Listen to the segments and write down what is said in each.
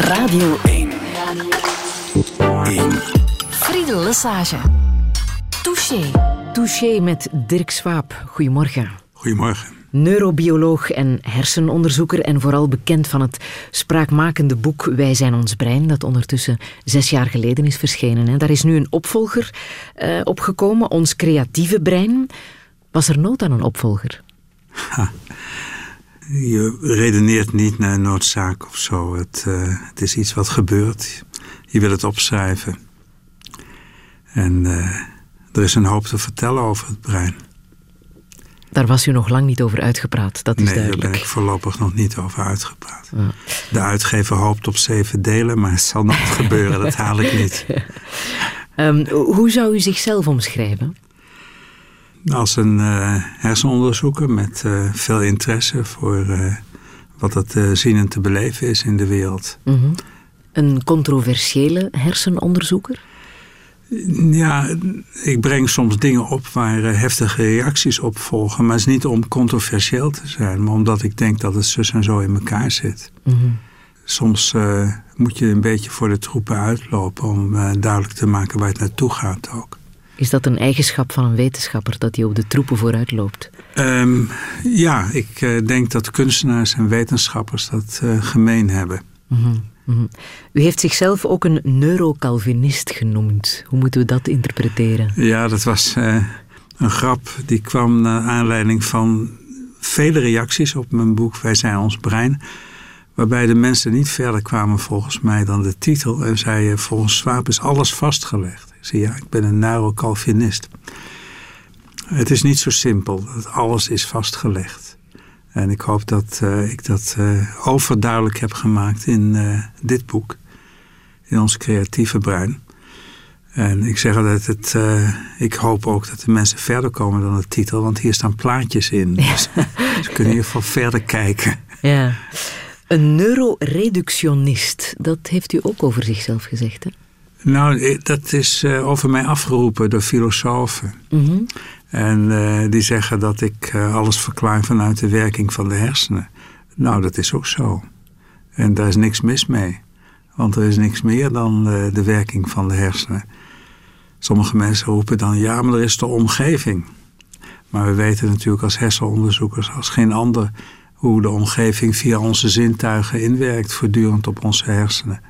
Radio 1. 1. Friedel Lesage. Touché. Touché met Dirk Swaap. Goedemorgen. Goedemorgen. Neurobioloog en hersenonderzoeker en vooral bekend van het spraakmakende boek Wij zijn ons brein, dat ondertussen zes jaar geleden is verschenen. En daar is nu een opvolger uh, opgekomen, Ons creatieve brein. Was er nood aan een opvolger? Ha. Je redeneert niet naar noodzaak of zo. Het, uh, het, is iets wat gebeurt. Je wil het opschrijven. En uh, er is een hoop te vertellen over het brein. Daar was u nog lang niet over uitgepraat, dat is nee, duidelijk. daar ben ik voorlopig nog niet over uitgepraat. Ja. De uitgever hoopt op zeven delen, maar het zal nooit gebeuren, dat haal ik niet. um, hoe zou u zichzelf omschrijven? Als een uh, hersenonderzoeker met uh, veel interesse voor uh, wat het zien en te beleven is in de wereld. Mm -hmm. Een controversiële hersenonderzoeker? Ja, ik breng soms dingen op waar heftige reacties op volgen. Maar het is niet om controversieel te zijn, maar omdat ik denk dat het zus en zo in elkaar zit. Mm -hmm. Soms uh, moet je een beetje voor de troepen uitlopen om uh, duidelijk te maken waar het naartoe gaat ook. Is dat een eigenschap van een wetenschapper, dat hij op de troepen vooruit loopt? Um, ja, ik uh, denk dat kunstenaars en wetenschappers dat gemeen hebben. Mm -hmm. Mm -hmm. U heeft zichzelf ook een neurocalvinist genoemd. Hoe moeten we dat interpreteren? Ja, dat was uh, een grap. Die kwam naar aanleiding van vele reacties op mijn boek Wij zijn ons brein. Waarbij de mensen niet verder kwamen volgens mij dan de titel. En zeiden, volgens Swaap is alles vastgelegd. Zei, ja, ik ben een neurocalvinist. Het is niet zo simpel. Dat alles is vastgelegd. En ik hoop dat uh, ik dat uh, overduidelijk heb gemaakt in uh, dit boek. In ons creatieve brein. En ik zeg altijd, het, ik hoop ook dat de mensen verder komen dan de titel. Want hier staan plaatjes in. Ja. Dus ze kunnen in ieder geval verder kijken. Ja. Een neuroreductionist, dat heeft u ook over zichzelf gezegd, hè? Nou, dat is over mij afgeroepen door filosofen. Mm -hmm. En uh, die zeggen dat ik uh, alles verklaar vanuit de werking van de hersenen. Nou, dat is ook zo. En daar is niks mis mee. Want er is niks meer dan de werking van de hersenen. Sommige mensen roepen dan, ja, maar er is de omgeving. Maar we weten natuurlijk als hersenonderzoekers als geen ander... hoe de omgeving via onze zintuigen inwerkt voortdurend op onze hersenen.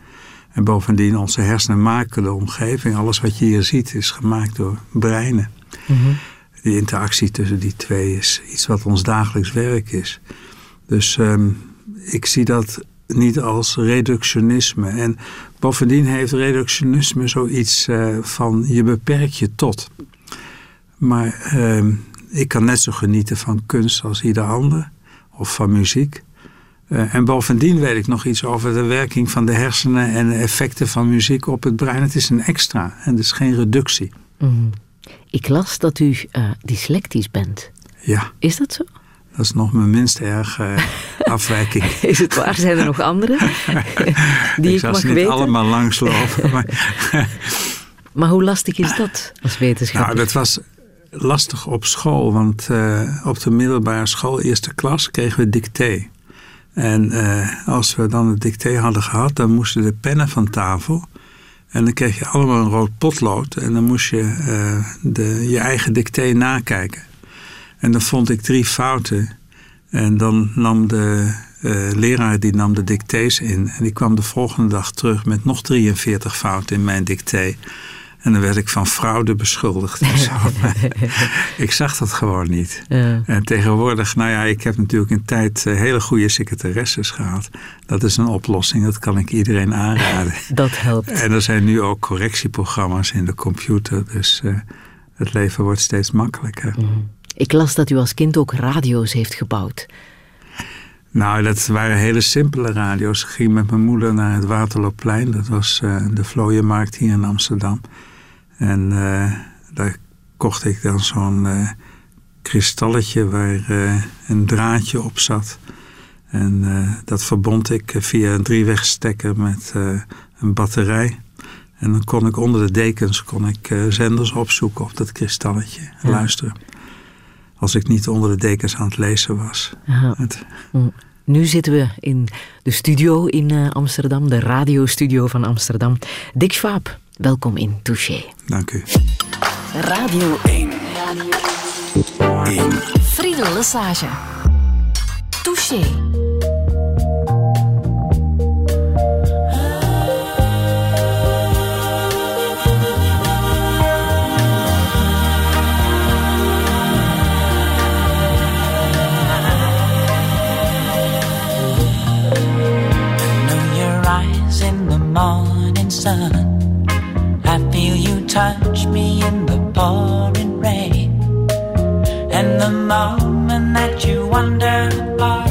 En bovendien, onze hersenen maken de omgeving. Alles wat je hier ziet is gemaakt door breinen. Mm -hmm die interactie tussen die twee is iets wat ons dagelijks werk is. Dus um, ik zie dat niet als reductionisme. En bovendien heeft reductionisme zoiets uh, van je beperkt je tot. Maar um, ik kan net zo genieten van kunst als ieder ander. Of van muziek. Uh, en bovendien weet ik nog iets over de werking van de hersenen en de effecten van muziek op het brein. Het is een extra en het is geen reductie. Mm. Ik las dat u uh, dyslectisch bent. Ja. Is dat zo? Dat is nog mijn minst erg uh, afwijking. is het waar? Zijn er nog andere? die ik, ik mag niet weten? allemaal langslopen. maar, maar hoe lastig is dat als wetenschapper? Nou, dat was lastig op school. Want op de middelbare school, eerste klas, kregen we dicté. En uh, als we dan het dicté hadden gehad, dan moesten de pennen van tafel. En dan kreeg je allemaal een rood potlood. En dan moest je uh, de, je eigen dicté nakijken. En dan vond ik drie fouten. En dan nam de uh, leraar die nam de dictés in. En die kwam de volgende dag terug met nog 43 fouten in mijn dicté. En dan werd ik van fraude beschuldigd. Ik zag dat gewoon niet. Ja. En tegenwoordig, nou ja, ik heb natuurlijk een tijd uh, hele goede secretaresses gehad. Dat is een oplossing, dat kan ik iedereen aanraden. Dat helpt. En er zijn nu ook correctieprogramma's in de computer. Dus uh, het leven wordt steeds makkelijker. Mm. Ik las dat u als kind ook radio's heeft gebouwd. Nou, dat waren hele simpele radio's. Ik ging met mijn moeder naar het Waterloopplein. Dat was uh, de Vlooienmarkt hier in Amsterdam. En uh, daar kocht ik dan zo'n uh, kristalletje waar een draadje op zat. En dat verbond ik via een driewegstekker met een batterij. En dan kon ik onder de dekens kon ik, zenders opzoeken op dat kristalletje en Ja. luisteren. Als ik niet onder de dekens aan het lezen was. Het, Mm. Nu zitten we in de studio in uh, Amsterdam, de radiostudio van Amsterdam. Dick Schwab, welkom in Touché. Dank u. Radio 1. Radio 1. Friedel Lassage. Touché. Morning sun. I feel you touch me in the pouring rain. And the moment that you wander far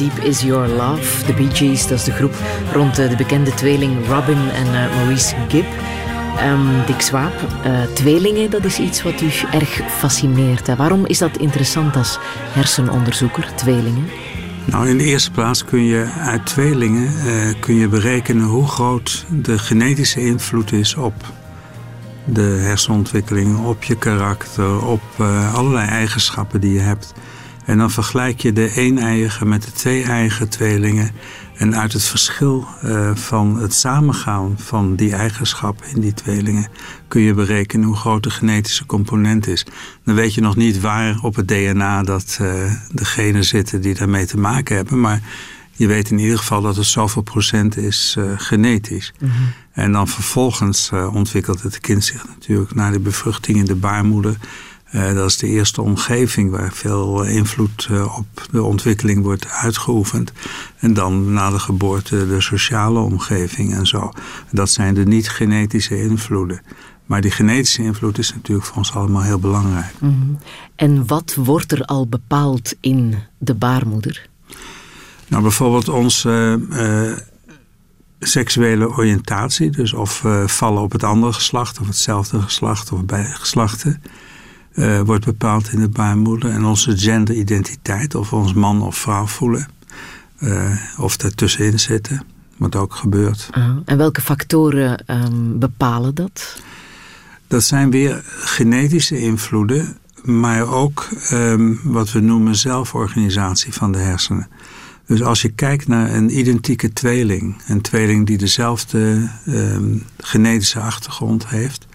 Deep Is Your Love. De Bee Gees, dat is de groep rond eh, de bekende tweeling Robin en uh, Maurice Gibb. Um, Dick Swaap, uh, tweelingen, dat is iets wat u erg fascineert. Waarom is dat interessant als hersenonderzoeker, tweelingen? Nou, in de eerste plaats kun je uit tweelingen kun je berekenen hoe groot de genetische invloed is op de hersenontwikkeling, op je karakter, op allerlei eigenschappen die je hebt. En dan vergelijk je de een-eiige met de twee-eigen tweelingen. En uit het verschil uh, van het samengaan van die eigenschappen in die tweelingen kun je berekenen hoe groot de genetische component is. Dan weet je nog niet waar op het DNA dat uh, de genen zitten die daarmee te maken hebben. Maar je weet in ieder geval dat het zoveel procent is uh, genetisch. Mm -hmm. En dan vervolgens ontwikkelt het kind zich natuurlijk na de bevruchting in de baarmoeder uh, dat is de eerste omgeving waar veel invloed uh, op de ontwikkeling wordt uitgeoefend. En dan na de geboorte de sociale omgeving en zo. Dat zijn de niet-genetische invloeden. Maar die genetische invloed is natuurlijk voor ons allemaal heel belangrijk. Mm -hmm. En wat wordt er al bepaald in de baarmoeder? Nou, bijvoorbeeld onze uh, seksuele oriëntatie. Dus of we vallen op het andere geslacht of hetzelfde geslacht of bij geslachten uh, wordt bepaald in de baarmoeder. En onze genderidentiteit, of we ons man of vrouw voelen. uh, of tussenin zitten. Wat ook gebeurt. Uh, en welke factoren um, bepalen dat? Dat zijn weer genetische invloeden, maar ook um, wat we noemen zelforganisatie van de hersenen. Dus als je kijkt naar een identieke tweeling, een tweeling die dezelfde um, genetische achtergrond heeft,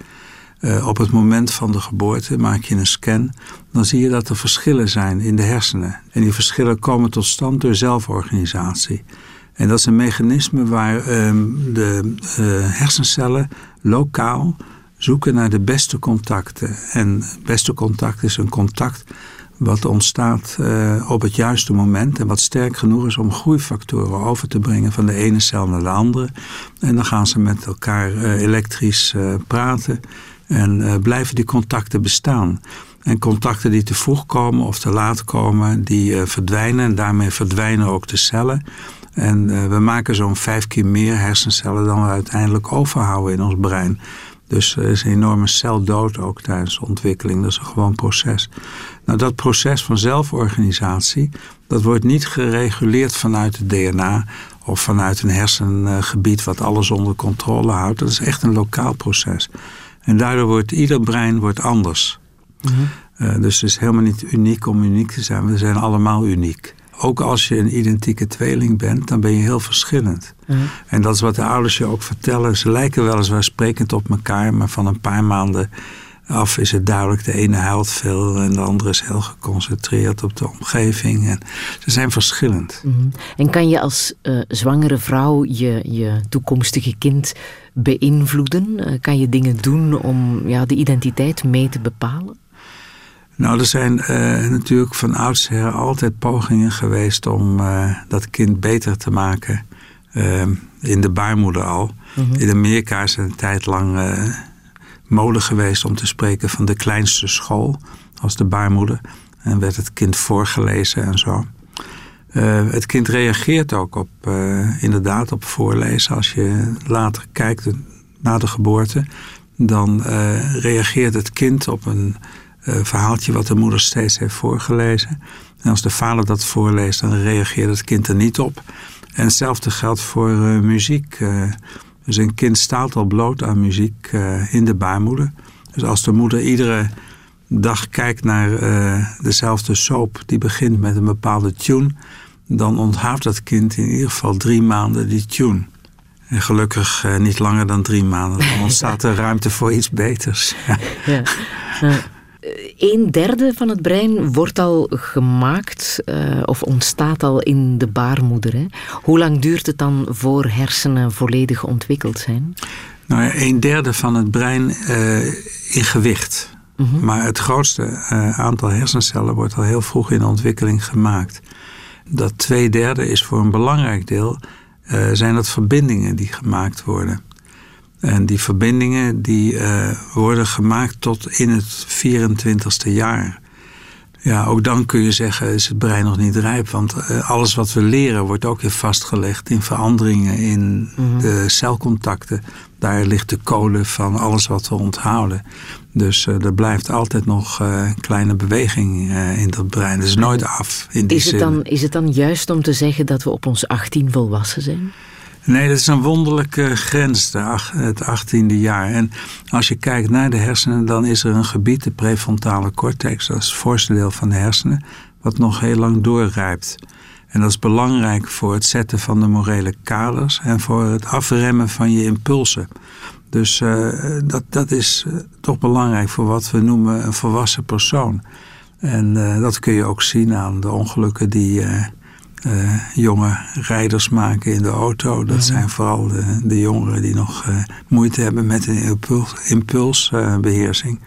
uh, op het moment van de geboorte maak je een scan, dan zie je dat er verschillen zijn in de hersenen. En die verschillen komen tot stand door zelforganisatie. En dat is een mechanisme waar um, de uh, hersencellen lokaal zoeken naar de beste contacten. En beste contact is een contact wat ontstaat uh, op het juiste moment en wat sterk genoeg is om groeifactoren over te brengen van de ene cel naar de andere. En dan gaan ze met elkaar elektrisch praten en blijven die contacten bestaan. En contacten die te vroeg komen of te laat komen, die verdwijnen en daarmee verdwijnen ook de cellen. En we maken zo'n vijf keer meer hersencellen dan we uiteindelijk overhouden in ons brein. Dus er is een enorme celdood ook tijdens de ontwikkeling. Dat is een gewoon proces. Nou, dat proces van zelforganisatie, dat wordt niet gereguleerd vanuit het DNA of vanuit een hersengebied wat alles onder controle houdt. Dat is echt een lokaal proces. En daardoor wordt ieder brein wordt anders. Mm -hmm. uh, dus het is helemaal niet uniek om uniek te zijn. We zijn allemaal uniek ook als je een identieke tweeling bent, dan ben je heel verschillend. Mm. En dat is wat de ouders je ook vertellen. Ze lijken weliswaar sprekend op elkaar, maar van een paar maanden af is het duidelijk. De ene huilt veel en de andere is heel geconcentreerd op de omgeving. En ze zijn verschillend. Mm. En kan je als uh, zwangere vrouw je, je toekomstige kind beïnvloeden? Uh, kan je dingen doen om ja, de identiteit mee te bepalen? Nou, er zijn uh, natuurlijk van oudsher altijd pogingen geweest om dat kind beter te maken. Uh, in de baarmoeder al. Mm -hmm. In Amerika is een tijd lang mode geweest om te spreken van de kleinste school als de baarmoeder. En werd het kind voorgelezen en zo. het kind reageert ook op, inderdaad op voorlezen. Als je later kijkt na de geboorte, dan reageert het kind op een verhaaltje wat de moeder steeds heeft voorgelezen. En als de vader dat voorleest, dan reageert het kind er niet op. En hetzelfde geldt voor muziek. Dus een kind staat al bloot aan muziek in de baarmoeder. Dus als de moeder iedere dag kijkt naar dezelfde soap die begint met een bepaalde tune, dan onthoudt dat kind in ieder geval drie maanden die tune. En gelukkig niet langer dan drie maanden. Dan ontstaat er ruimte voor iets beters. ja. ja een derde van het brein wordt al gemaakt uh, of ontstaat al in de baarmoeder. Hè? Hoe lang duurt het dan voor hersenen volledig ontwikkeld zijn? Nou ja, een derde van het brein uh, in gewicht. Mm -hmm. Maar het grootste uh, aantal hersencellen wordt al heel vroeg in de ontwikkeling gemaakt. Dat twee derde is voor een belangrijk deel zijn dat verbindingen die gemaakt worden. En die verbindingen die uh, worden gemaakt tot in het 24ste jaar. Ja, ook dan kun je zeggen is het brein nog niet rijp. Want uh, alles wat we leren wordt ook weer vastgelegd in veranderingen in mm -hmm. de celcontacten. Daar ligt de code van alles wat we onthouden. Dus uh, er blijft altijd nog een kleine beweging in dat brein. Dat is nooit af. In die is, het dan, is het dan juist om te zeggen dat we op ons 18 volwassen zijn? Nee, dat is een wonderlijke grens, het 18e jaar. En als je kijkt naar de hersenen, dan is er een gebied, de prefrontale cortex, dat is het voorste deel van de hersenen, wat nog heel lang doorrijpt. En dat is belangrijk voor het zetten van de morele kaders en voor het afremmen van je impulsen. Dus uh, dat, dat is uh, toch belangrijk voor wat we noemen een volwassen persoon. En uh, dat kun je ook zien aan de ongelukken die jonge rijders maken in de auto. Dat zijn vooral de, de jongeren die nog uh, moeite hebben met een impuls, impulsbeheersing.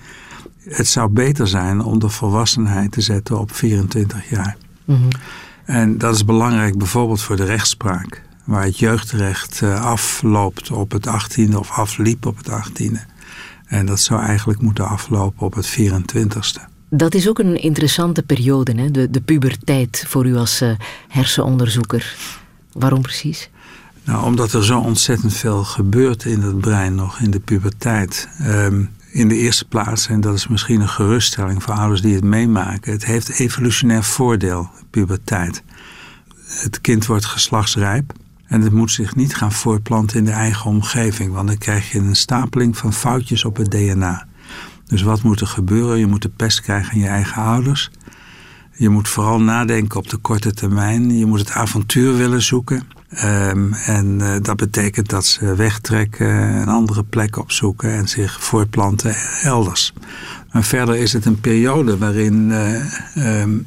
Het zou beter zijn om de volwassenheid te zetten op 24 jaar. Mm -hmm. En dat is belangrijk bijvoorbeeld voor de rechtspraak. Waar het jeugdrecht afloopt op het 18e of afliep op het 18e. En dat zou eigenlijk moeten aflopen op het 24e. Dat is ook een interessante periode, hè? De, de puberteit voor u als uh, hersenonderzoeker. Waarom precies? Nou, omdat er zo ontzettend veel gebeurt in het brein nog in de puberteit. Um, in de eerste plaats, en dat is misschien een geruststelling voor ouders die het meemaken, het heeft evolutionair voordeel, puberteit. het kind wordt geslachtsrijp. En het moet zich niet gaan voortplanten in de eigen omgeving. Want dan krijg je een stapeling van foutjes op het DNA. Dus wat moet er gebeuren? Je moet de pest krijgen aan je eigen ouders. Je moet vooral nadenken op de korte termijn. Je moet het avontuur willen zoeken. Um, en uh, dat betekent dat ze wegtrekken, een andere plek opzoeken en zich voortplanten elders. Maar verder is het een periode waarin uh, um,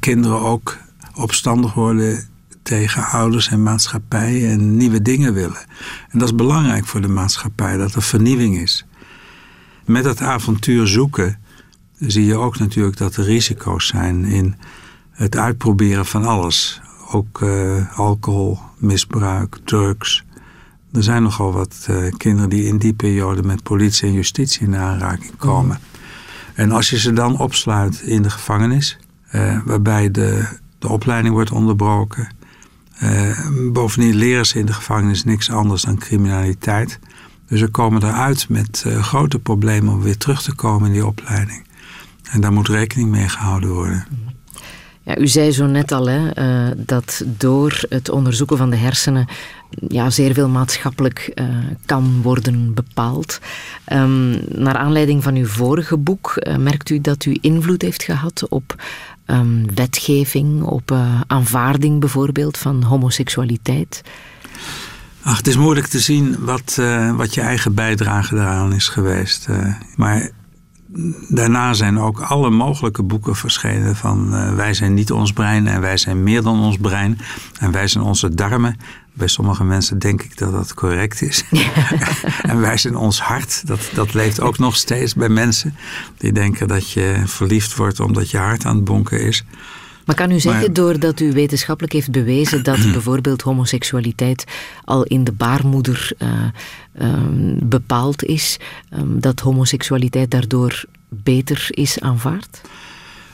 kinderen ook opstandig worden tegen ouders en maatschappij en nieuwe dingen willen. En dat is belangrijk voor de maatschappij, dat er vernieuwing is. Met dat avontuur zoeken zie je ook natuurlijk dat er risico's zijn in het uitproberen van alles. Ook uh, alcohol, misbruik, drugs. Er zijn nogal wat uh, kinderen die in die periode met politie en justitie in aanraking komen. En als je ze dan opsluit in de gevangenis, uh, waarbij de, de opleiding wordt onderbroken. bovendien leren ze in de gevangenis niks anders dan criminaliteit. Dus ze komen eruit met grote problemen om weer terug te komen in die opleiding. En daar moet rekening mee gehouden worden. Ja, u zei zo net al hè, uh, dat door het onderzoeken van de hersenen ja, zeer veel maatschappelijk uh, kan worden bepaald. Um, naar aanleiding van uw vorige boek merkt u dat u invloed heeft gehad op um, wetgeving, op aanvaarding bijvoorbeeld van homoseksualiteit? Ach, het is moeilijk te zien wat, wat je eigen bijdrage daaraan is geweest. maar daarna zijn ook alle mogelijke boeken verschenen van uh, wij zijn niet ons brein en wij zijn meer dan ons brein en wij zijn onze darmen. Bij sommige mensen denk ik dat dat correct is. en wij zijn ons hart. Dat, dat leeft ook nog steeds bij mensen die denken dat je verliefd wordt omdat je hart aan het bonken is. Maar kan u zeggen, doordat u wetenschappelijk heeft bewezen dat bijvoorbeeld homoseksualiteit al in de baarmoeder uh, um, bepaald is, um, dat homoseksualiteit daardoor beter is aanvaard?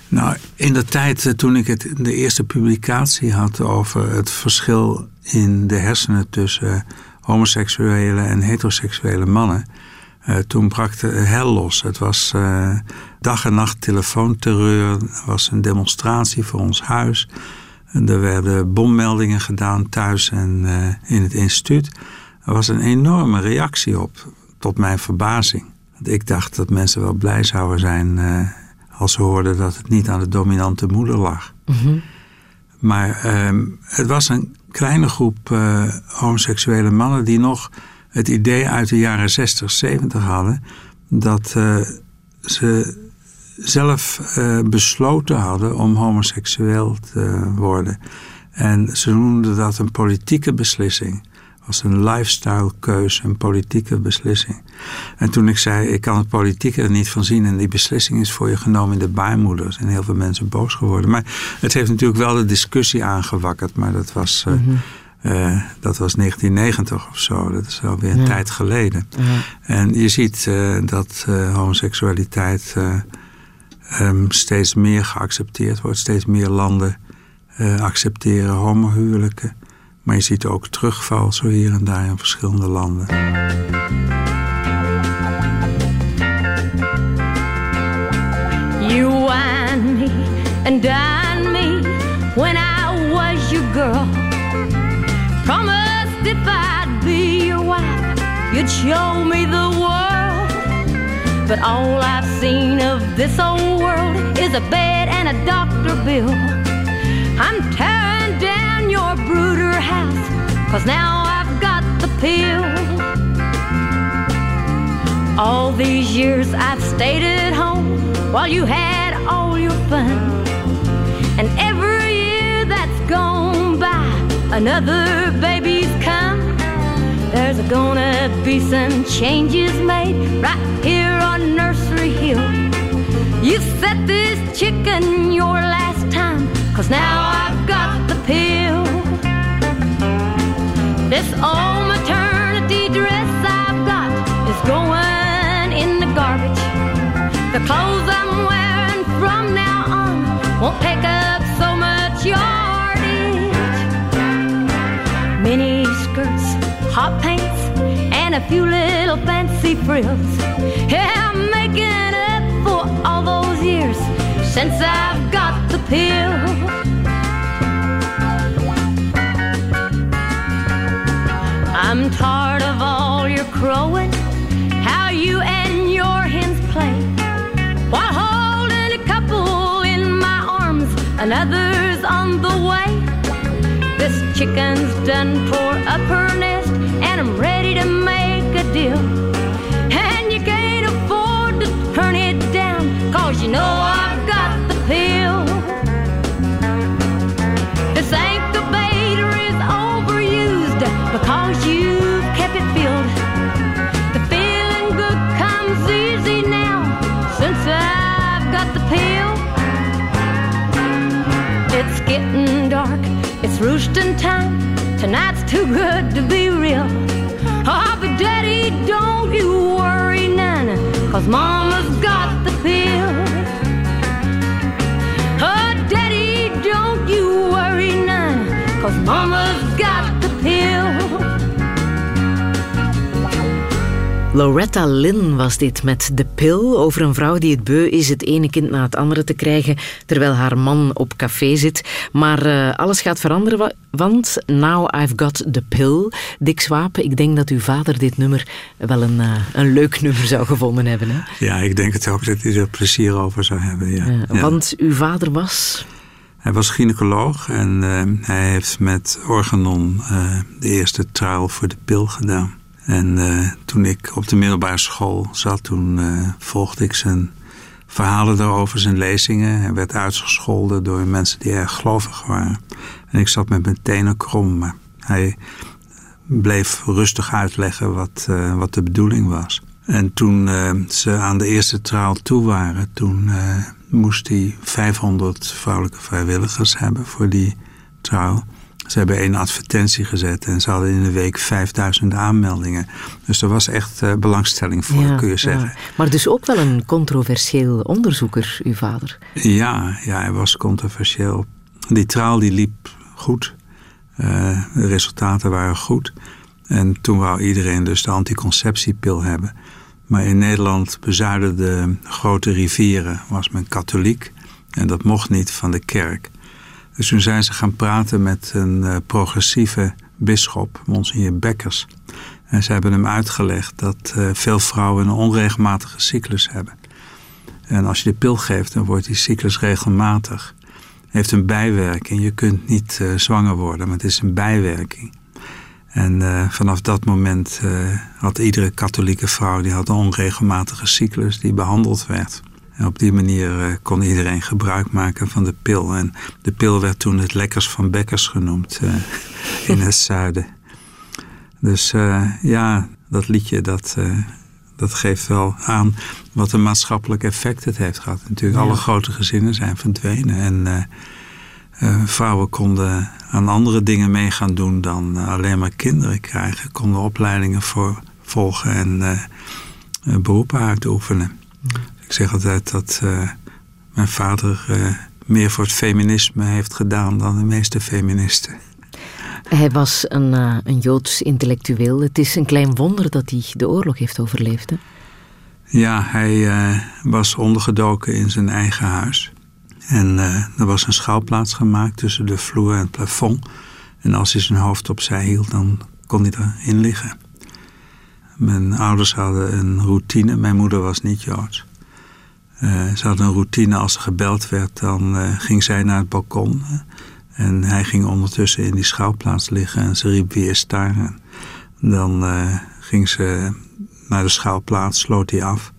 Nou, in de tijd eh, toen ik het, de eerste publicatie had over het verschil in de hersenen tussen homoseksuele en heteroseksuele mannen, uh, toen brak de hel los. Het was uh, dag en nacht telefoonterreur. Er was een demonstratie voor ons huis. Er werden bommeldingen gedaan thuis en uh, in het instituut. Er was een enorme reactie op, tot mijn verbazing. Want ik dacht dat mensen wel blij zouden zijn als ze hoorden dat het niet aan de dominante moeder lag. Mm -hmm. Maar ehm, het was een kleine groep homoseksuele mannen die nog het idee uit de jaren 60, 70 hadden dat uh, ze zelf uh, besloten hadden om homoseksueel te worden. En ze noemden dat een politieke beslissing. Als een lifestyle keuze, een politieke beslissing. En toen ik zei, ik kan het politieke er niet van zien en die beslissing is voor je genomen in de baarmoeder, zijn heel veel mensen boos geworden. Maar het heeft natuurlijk wel de discussie aangewakkerd, maar dat was mm -hmm. Uh, dat was 1990 of zo. Dat is alweer een ja. tijd geleden. Ja. En je ziet uh, dat uh, homoseksualiteit um, steeds meer geaccepteerd wordt. Steeds meer landen accepteren homohuwelijken. Maar je ziet ook terugval zo hier en daar in verschillende landen. You and me and if I'd be your wife, you'd show me the world. But all I've seen of this old world is a bed and a doctor bill. I'm tearing down your brooder house, cause now I've got the pill. All these years I've stayed at home while you had all your fun. And every year that's gone by, another come. There's gonna be some changes made right here on Nursery Hill. You set this chicken your last time, cause now I've got the pill. This old maternity dress I've got is going in the garbage. The clothes I'm wearing from now on won't take up so much yardage. mini skirts, hot pants, a few little fancy frills. Yeah, I'm making up for all those years since I've got the pill. I'm tired of all your crowing, how you and your hens play, while holding a couple in my arms, another's on the way. This chicken's done tore up her nest, and I'm ready to deal. And you can't afford to turn it down, cause you know I've got the pill. This incubator is overused because you've kept it filled. The feeling good comes easy now since I've got the pill. It's getting dark, it's roosting time. Tonight's too good to be real. Oh, daddy, don't you worry none, cause mama's got the pill. Oh, daddy, don't you worry none, cause mama's got the pill. Loretta Lynn was dit met De Pil over een vrouw die het beu is het ene kind na het andere te krijgen terwijl haar man op café zit. Maar eh, alles gaat veranderen, wa- want Now I've Got The Pill. Dick Swaap, ik denk dat uw vader dit nummer wel een, eh, een leuk nummer zou gevonden hebben. Hè? Ja, ik denk het ook dat hij er plezier over zou hebben. Ja. Ja, Ja. Want uw vader was... Hij was gynaecoloog en eh, hij heeft met Organon de eerste trial voor de pil gedaan. En eh, toen ik op de middelbare school zat, toen eh, volgde ik zijn verhalen daarover, zijn lezingen. Hij werd uitgescholden door mensen die erg gelovig waren. En ik zat met mijn tenen krom, maar hij bleef rustig uitleggen wat, eh, wat de bedoeling was. En toen ze aan de eerste trial toe waren, toen moest hij 500 vrouwelijke vrijwilligers hebben voor die trial. Ze hebben één advertentie gezet en ze hadden in een week 5000 aanmeldingen. Dus er was echt eh, belangstelling voor, Ja, kun je ja. zeggen. Maar dus ook wel een controversieel onderzoeker, uw vader. Ja, ja, hij was controversieel. Die trial die liep goed. Eh, de resultaten waren goed. En toen wou iedereen dus de anticonceptiepil hebben. Maar in Nederland bezuiden de grote rivieren was men katholiek. En dat mocht niet van de kerk. Dus toen zijn ze gaan praten met een eh, progressieve bisschop, Monsignor Bekkers. En ze hebben hem uitgelegd dat eh, veel vrouwen een onregelmatige cyclus hebben. En als je de pil geeft, dan wordt die cyclus regelmatig. Heeft een bijwerking. Je kunt niet eh, zwanger worden, maar het is een bijwerking. En vanaf dat moment had iedere katholieke vrouw die had een onregelmatige cyclus die behandeld werd. En op die manier eh, kon iedereen gebruik maken van de pil. En de pil werd toen het lekkers van Bekkers genoemd eh, in het zuiden. Dus eh, ja, dat liedje dat, dat geeft wel aan wat een maatschappelijk effect het heeft gehad. Natuurlijk, alle grote gezinnen zijn verdwenen. En vrouwen konden aan andere dingen mee gaan doen dan alleen maar kinderen krijgen. Konden opleidingen voor, volgen en beroepen uitoefenen. Ik zeg altijd dat eh, mijn vader eh, meer voor het feminisme heeft gedaan dan de meeste feministen. Hij was een, eh, een Joods intellectueel. Het is een klein wonder dat hij de oorlog heeft overleefd. Hè? Ja, hij was ondergedoken in zijn eigen huis. En er was een schouwplaats gemaakt tussen de vloer en het plafond. En als hij zijn hoofd opzij hield, dan kon hij erin liggen. Mijn ouders hadden een routine. Mijn moeder was niet Joods. Eh, ze hadden een routine. Als er gebeld werd, dan eh, ging zij naar het balkon. En hij ging ondertussen in die schouwplaats liggen. En ze riep wie is daar? Dan eh, ging ze naar de schouwplaats, sloot hij af.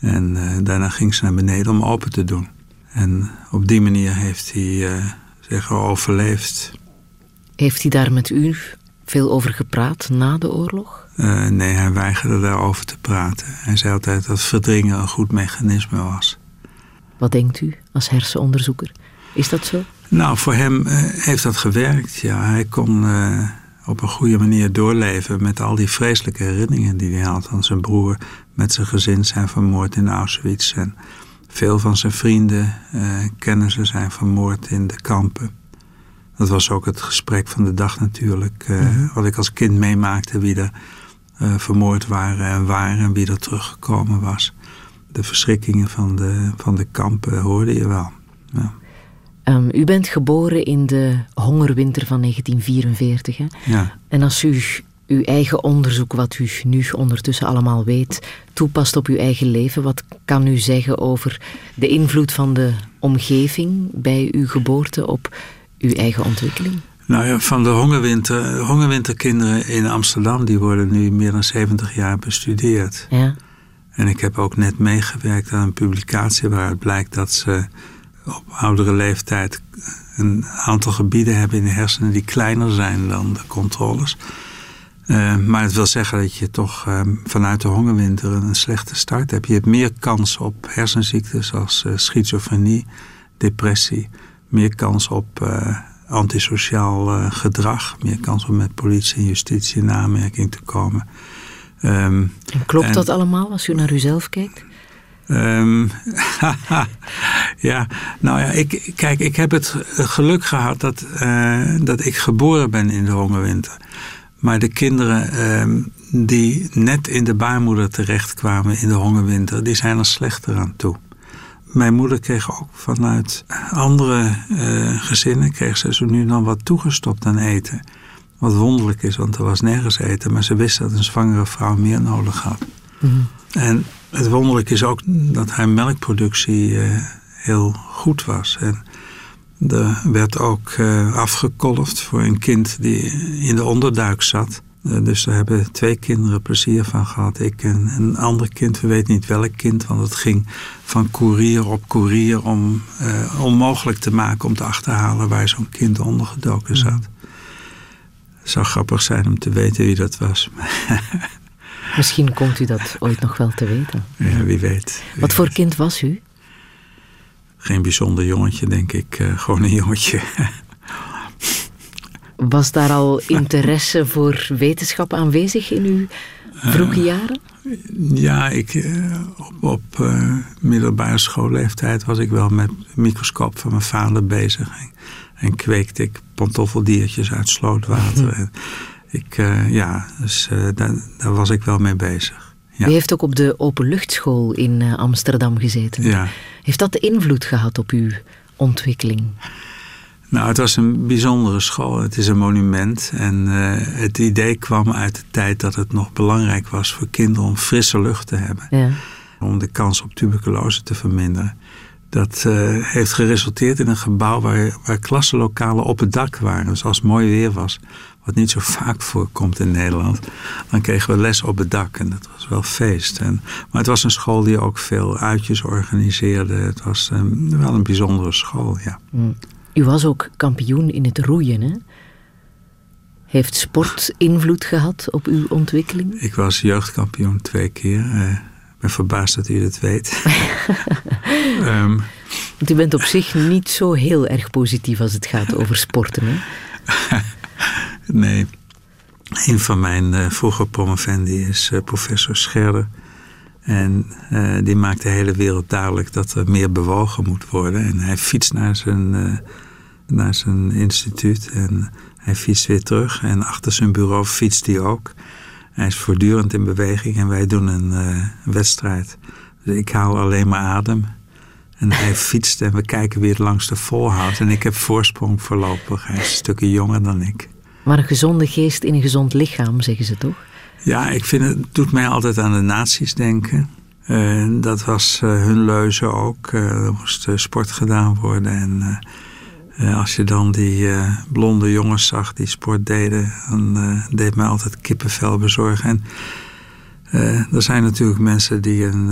En daarna ging ze naar beneden om open te doen. En op die manier heeft hij zich overleefd. Heeft hij daar met u veel over gepraat na de oorlog? Eh, nee, hij weigerde daarover te praten. Hij zei altijd dat verdringen een goed mechanisme was. Wat denkt u als hersenonderzoeker? Is dat zo? Nou, voor hem eh, heeft dat gewerkt. Ja, hij kon eh, op een goede manier doorleven met al die vreselijke herinneringen die hij had. Want zijn broer met zijn gezin zijn vermoord in Auschwitz. En veel van zijn vrienden, kennissen zijn vermoord in de kampen. Dat was ook het gesprek van de dag natuurlijk. eh, Wat ik als kind meemaakte, wie er eh, vermoord waren en waar en wie er teruggekomen was. De verschrikkingen van de, van de kampen hoorde je wel. Ja. Ehm, u bent geboren in de hongerwinter van 1944. Hè? ja. En als u uw eigen onderzoek, wat u nu ondertussen allemaal weet, toepast op uw eigen leven. Wat kan u zeggen over de invloed van de omgeving bij uw geboorte op uw eigen ontwikkeling? Nou ja, van de hongerwinter, hongerwinterkinderen in Amsterdam, die worden nu meer dan 70 jaar bestudeerd. Ja. En ik heb ook net meegewerkt aan een publicatie waaruit blijkt dat ze op oudere leeftijd een aantal gebieden hebben in de hersenen die kleiner zijn dan de controles. Uh, maar het wil zeggen dat je toch uh, vanuit de hongerwinter een slechte start hebt. Je hebt meer kans op hersenziektes als uh, schizofrenie, depressie. Meer kans op antisociaal gedrag. Meer kans om met politie en justitie in aanmerking te komen. Um, en klopt en, dat allemaal als u naar uzelf kijkt? Um, ja, nou ja, ik, kijk, ik heb het geluk gehad dat, dat ik geboren ben in de hongerwinter. Maar de kinderen ehm, die net in de baarmoeder terechtkwamen in de hongerwinter, die zijn er slechter aan toe. Mijn moeder kreeg ook vanuit andere uh, gezinnen, kreeg ze zo nu dan wat toegestopt aan eten. Wat wonderlijk is, want er was nergens eten, maar ze wist dat een zwangere vrouw meer nodig had. Mm. En het wonderlijk is ook dat haar melkproductie uh, heel goed was. En er werd ook uh, afgekolfd voor een kind die in de onderduik zat. Uh, dus daar hebben twee kinderen plezier van gehad. Ik en een ander kind, we weten niet welk kind, want het ging van koerier op koerier om uh, onmogelijk te maken om te achterhalen waar zo'n kind ondergedoken zat. Het zou grappig zijn om te weten wie dat was. Misschien komt u dat ooit nog wel te weten. Ja, wie weet. Wie Wat voor weet. kind was u? geen bijzonder jongetje, denk ik. Uh, gewoon een jongetje. Was daar al interesse voor wetenschap aanwezig in uw vroege jaren? Uh, ja, ik, uh, op, op middelbare schoolleeftijd was ik wel met microscoop van mijn vader bezig. En, en kweekte ik pantoffeldiertjes uit slootwater. en ik, ja, dus daar, daar was ik wel mee bezig. Ja. U heeft ook op de openluchtschool in Amsterdam gezeten. Ja. Heeft dat invloed gehad op uw ontwikkeling? Nou, het was een bijzondere school. Het is een monument. En uh, het idee kwam uit de tijd dat het nog belangrijk was voor kinderen om frisse lucht te hebben. Ja. Om de kans op tuberculose te verminderen. Dat uh, heeft geresulteerd in een gebouw waar, waar klassenlokalen op het dak waren. Dus als het mooi weer was, wat niet zo vaak voorkomt in Nederland, dan kregen we les op het dak en dat was wel feest. En, maar het was een school die ook veel uitjes organiseerde. Het was um, wel een bijzondere school, ja. Mm. U was ook kampioen in het roeien, hè? Heeft sport invloed gehad op uw ontwikkeling? Ik was jeugdkampioen twee keer. Uh, ik ben verbaasd dat u dat weet. um, Want u bent op zich niet zo heel erg positief als het gaat over sporten, hè? Nee. Een van mijn uh, vroege promovendi is uh, professor Scherder. En uh, die maakt de hele wereld duidelijk dat er meer bewogen moet worden. En hij fietst naar zijn, naar zijn instituut en hij fietst weer terug. En achter zijn bureau fietst hij ook. Hij is voortdurend in beweging en wij doen een, een wedstrijd. Dus ik haal alleen maar adem. En hij fietst en we kijken wie het langste volhoudt. En ik heb voorsprong voorlopig. Hij is een stukje jonger dan ik. Maar een gezonde geest in een gezond lichaam, zeggen ze toch? Ja, ik vind het doet mij altijd aan de nazi's denken. Uh, dat was uh, hun leuze ook. Er moest sport gedaan worden. En als je dan die blonde jongens zag die sport deden, dan deed mij altijd kippenvel bezorgen. En er zijn natuurlijk mensen die een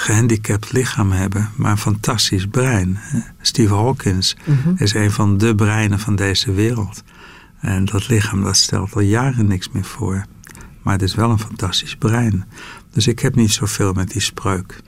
gehandicapt lichaam hebben, maar een fantastisch brein. Steve Hawkins -hmm. is een van de breinen van deze wereld. En dat lichaam dat stelt al jaren niks meer voor. Maar het is wel een fantastisch brein. Dus ik heb niet zoveel met die spreuk.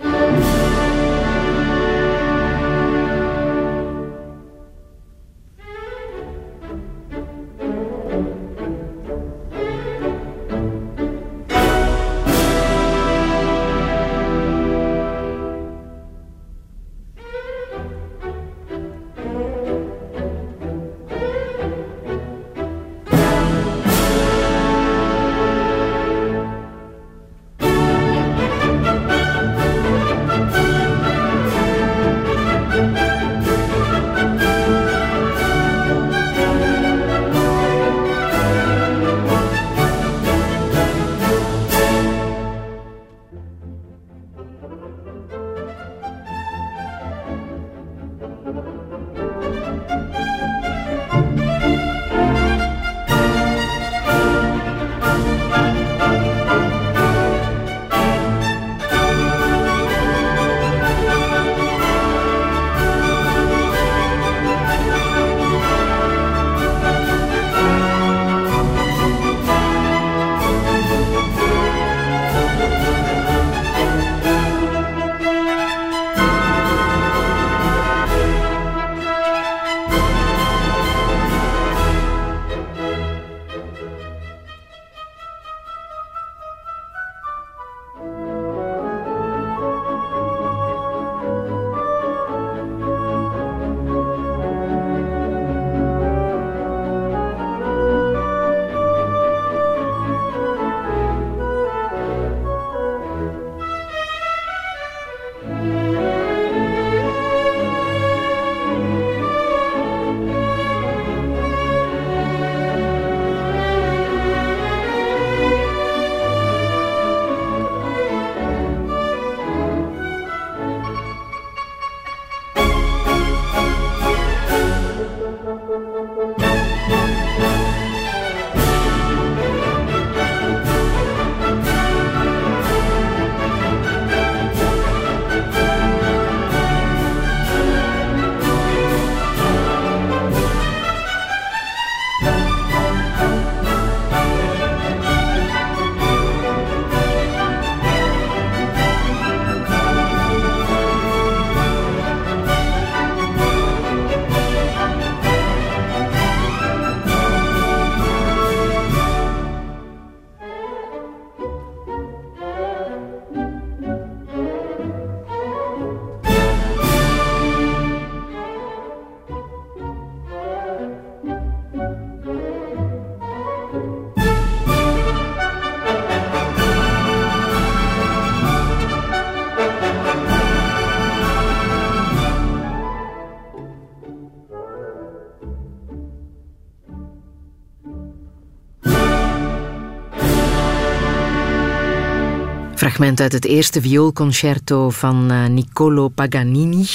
Fragment uit het eerste vioolconcerto van uh, Niccolo Paganini.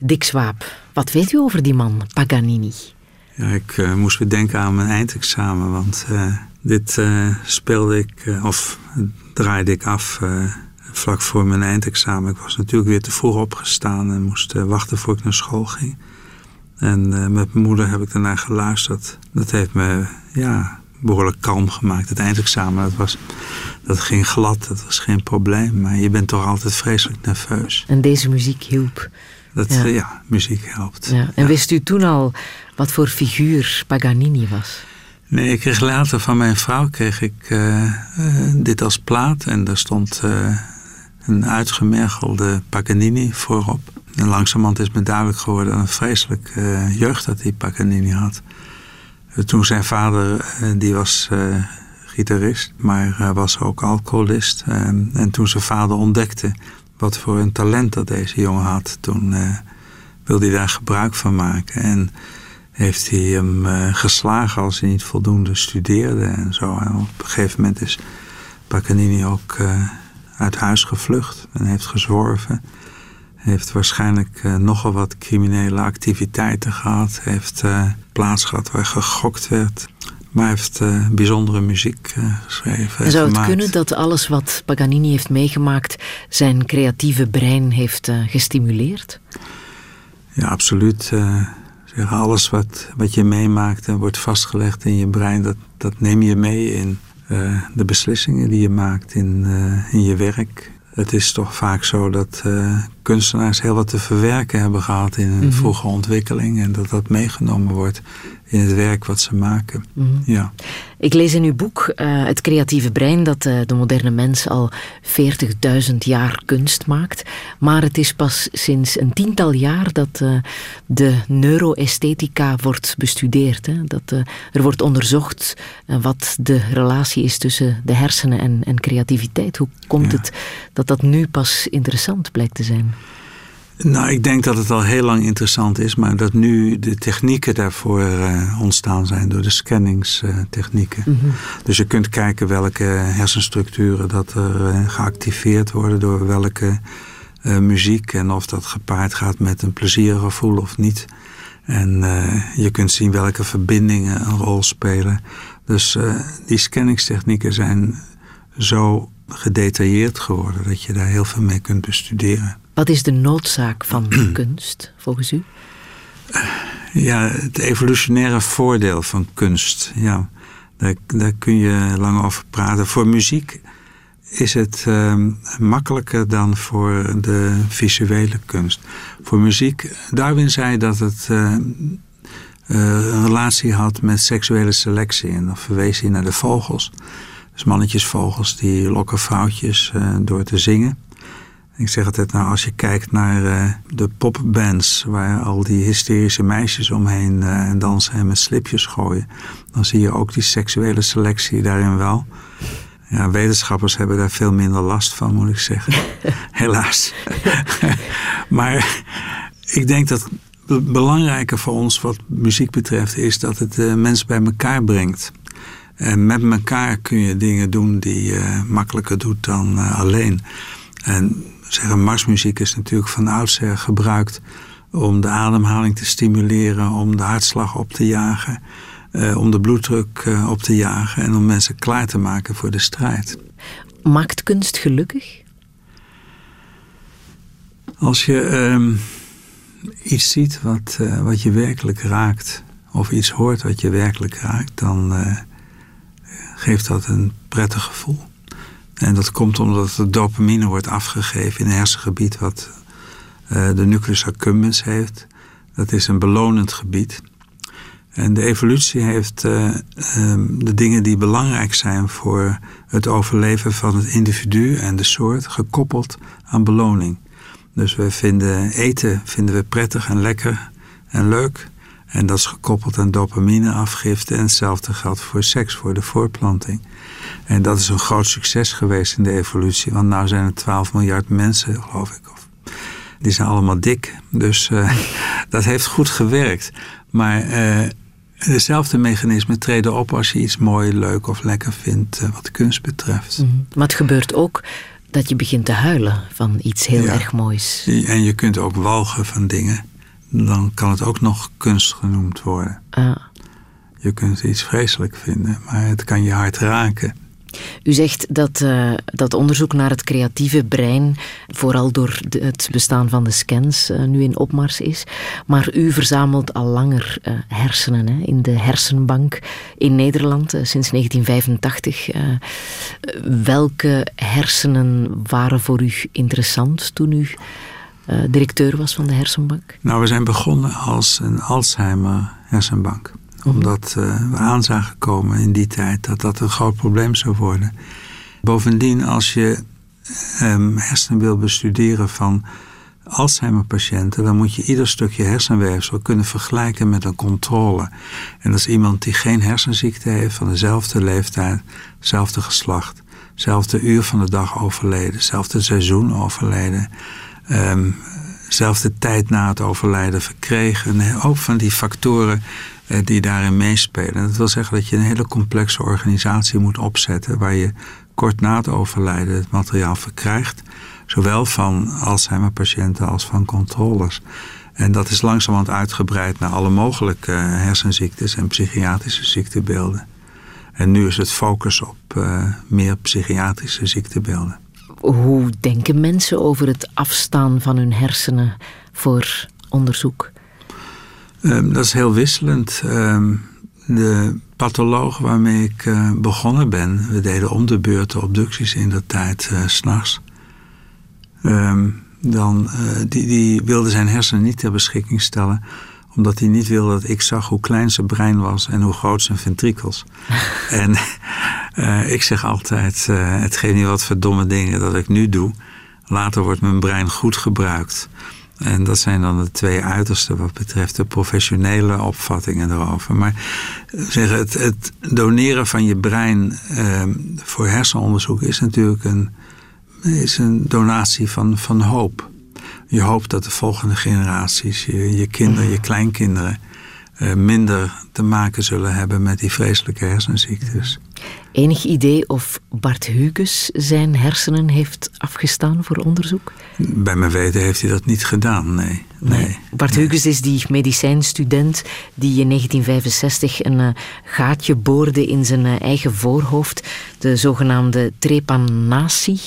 Dick Swaap, wat weet u over die man, Paganini? Ja, ik uh, moest weer denken aan mijn eindexamen, want uh, dit speelde ik, of draaide ik af vlak voor mijn eindexamen. Ik was natuurlijk weer te vroeg opgestaan en moest wachten voor ik naar school ging. En met mijn moeder heb ik daarna geluisterd. Dat heeft me, ja, behoorlijk kalm gemaakt. Het eindexamen, dat, was, dat ging glad, dat was geen probleem. Maar je bent toch altijd vreselijk nerveus. En deze muziek hielp. Dat, ja. ja muziek helpt. Ja. En wist u toen al wat voor figuur Paganini was? Nee, ik kreeg later van mijn vrouw kreeg ik uh, uh, dit als plaat. En daar stond uh, een uitgemergelde Paganini voorop. En langzamerhand is me duidelijk geworden... een vreselijk jeugd dat die Paganini had. Toen zijn vader, eh, die was uh, gitarist, maar was ook alcoholist. En, en toen zijn vader ontdekte wat voor een talent dat deze jongen had, toen wilde hij daar gebruik van maken. En heeft hij hem geslagen als hij niet voldoende studeerde en zo. En op een gegeven moment is Paganini ook uit huis gevlucht en heeft gezworven heeft waarschijnlijk uh, nogal wat criminele activiteiten gehad. Heeft uh, plaats gehad waar gegokt werd. Maar heeft uh, bijzondere muziek geschreven. En zou het gemaakt. kunnen dat alles wat Paganini heeft meegemaakt... zijn creatieve brein heeft gestimuleerd? Ja, absoluut. zeg, alles wat, wat je meemaakt en wordt vastgelegd in je brein... dat, dat neem je mee in de beslissingen die je maakt in, in je werk het is toch vaak zo dat uh, kunstenaars heel wat te verwerken hebben gehad in een mm -hmm. vroege ontwikkeling. En dat dat meegenomen wordt in het werk wat ze maken. Mm -hmm. ja. Ik lees in uw boek uh, Het creatieve brein dat uh, de moderne mens al 40.000 jaar kunst maakt. Maar het is pas sinds een tiental jaar dat uh, de neuroesthetica wordt bestudeerd. Hè? Dat er wordt onderzocht wat de relatie is tussen de hersenen en, en creativiteit. Hoe komt ja. het dat dat nu pas interessant blijkt te zijn? Nou, ik denk dat het al heel lang interessant is, maar dat nu de technieken daarvoor uh, ontstaan zijn door de scanningstechnieken. Uh, mm -hmm. Dus je kunt kijken welke hersenstructuren dat er uh, geactiveerd worden door welke muziek en of dat gepaard gaat met een pleziergevoel of niet. En je kunt zien welke verbindingen een rol spelen. Dus die scanningstechnieken zijn zo gedetailleerd geworden dat je daar heel veel mee kunt bestuderen. Wat is de noodzaak van kunst, volgens u? Ja, het evolutionaire voordeel van kunst. Ja, daar, daar kun je lang over praten. Voor muziek is het uh, makkelijker dan voor de visuele kunst. Voor muziek, Darwin zei dat het uh, uh, een relatie had met seksuele selectie. En dan verwees hij naar de vogels. Dus mannetjesvogels die lokken vrouwtjes uh, door te zingen. Ik zeg altijd, nou, als je kijkt naar uh, de popbands... waar al die hysterische meisjes omheen uh, dansen en met slipjes gooien... dan zie je ook die seksuele selectie daarin wel. Ja, wetenschappers hebben daar veel minder last van, moet ik zeggen. Helaas. maar ik denk dat het belangrijke voor ons wat muziek betreft... is dat het uh, mensen bij elkaar brengt. En met elkaar kun je dingen doen die je makkelijker doet dan alleen... En zeggen, marsmuziek is natuurlijk van oudsher gebruikt om de ademhaling te stimuleren, om de hartslag op te jagen, uh, om de bloeddruk uh, op te jagen en om mensen klaar te maken voor de strijd. Maakt kunst gelukkig? Als je uh, iets ziet wat, uh, wat je werkelijk raakt, of iets hoort wat je werkelijk raakt, dan geeft dat een prettig gevoel. En dat komt omdat de dopamine wordt afgegeven in een hersengebied wat uh, de nucleus accumbens heeft. Dat is een belonend gebied. En de evolutie heeft uh, um, de dingen die belangrijk zijn voor het overleven van het individu en de soort gekoppeld aan beloning. Dus we vinden eten vinden we prettig en lekker en leuk. En dat is gekoppeld aan dopamineafgifte. En hetzelfde geldt voor seks, voor de voortplanting. En dat is een groot succes geweest in de evolutie. Want nu zijn er 12 miljard mensen, geloof ik. Of, die zijn allemaal dik. Dus uh, dat heeft goed gewerkt. Maar uh, dezelfde mechanismen treden op als je iets mooi, leuk of lekker vindt uh, wat kunst betreft. Mm -hmm. Maar het gebeurt ook Dat je begint te huilen van iets heel erg moois. En je kunt ook walgen van dingen. Dan kan het ook nog kunst genoemd worden. Ah. Je kunt iets vreselijk vinden, maar het kan je hart raken. U zegt dat uh, dat onderzoek naar het creatieve brein vooral door de, het bestaan van de scans uh, nu in opmars is. Maar u verzamelt al langer uh, hersenen hè, in de hersenbank in Nederland sinds 1985. welke hersenen waren voor u interessant toen u directeur was van de hersenbank? Nou, we zijn begonnen als een Alzheimer hersenbank omdat uh, we aanzagen komen in die tijd dat dat een groot probleem zou worden. Bovendien, als je um, hersenen wil bestuderen van Alzheimer-patiënten, dan moet je ieder stukje hersenweefsel kunnen vergelijken met een controle. En dat is iemand die geen hersenziekte heeft, van dezelfde leeftijd, hetzelfde geslacht, hetzelfde uur van de dag overleden, hetzelfde seizoen overleden. Um, zelfde tijd na het overlijden verkregen. Ook van die factoren die daarin meespelen. Dat wil zeggen dat je een hele complexe organisatie moet opzetten waar je kort na het overlijden het materiaal verkrijgt. Zowel van Alzheimer-patiënten als van controllers. En dat is langzamerhand uitgebreid naar alle mogelijke hersenziektes en psychiatrische ziektebeelden. En nu is het focus op uh, meer psychiatrische ziektebeelden. Hoe denken mensen over het afstaan van hun hersenen voor onderzoek? Um, dat is heel wisselend. Um, de patholoog waarmee ik uh, begonnen ben, we deden om de beurt obducties in dat tijd, uh, s'nachts. Um, dan, uh, die, die wilde zijn hersenen niet ter beschikking stellen, omdat hij niet wilde dat ik zag hoe klein zijn brein was en hoe groot zijn ventrikels. en ik zeg altijd: het geeft niet wat voor domme dingen dat ik nu doe. Later wordt mijn brein goed gebruikt. En dat zijn dan de twee uitersten wat betreft de professionele opvattingen erover. Maar eh, zeg, het, doneren van je brein eh, voor hersenonderzoek is natuurlijk een, is een donatie van, van hoop. Je hoopt dat de volgende generaties, je, je kinderen, je kleinkinderen, uh, minder te maken zullen hebben met die vreselijke hersenziektes. Enig idee of Bart Huges zijn hersenen heeft afgestaan voor onderzoek? Bij mijn weten heeft hij dat niet gedaan, nee. nee. Bart nee. Huges is die medicijnstudent die in 1965 een uh, gaatje boorde in zijn uh, eigen voorhoofd, de zogenaamde trepanatie.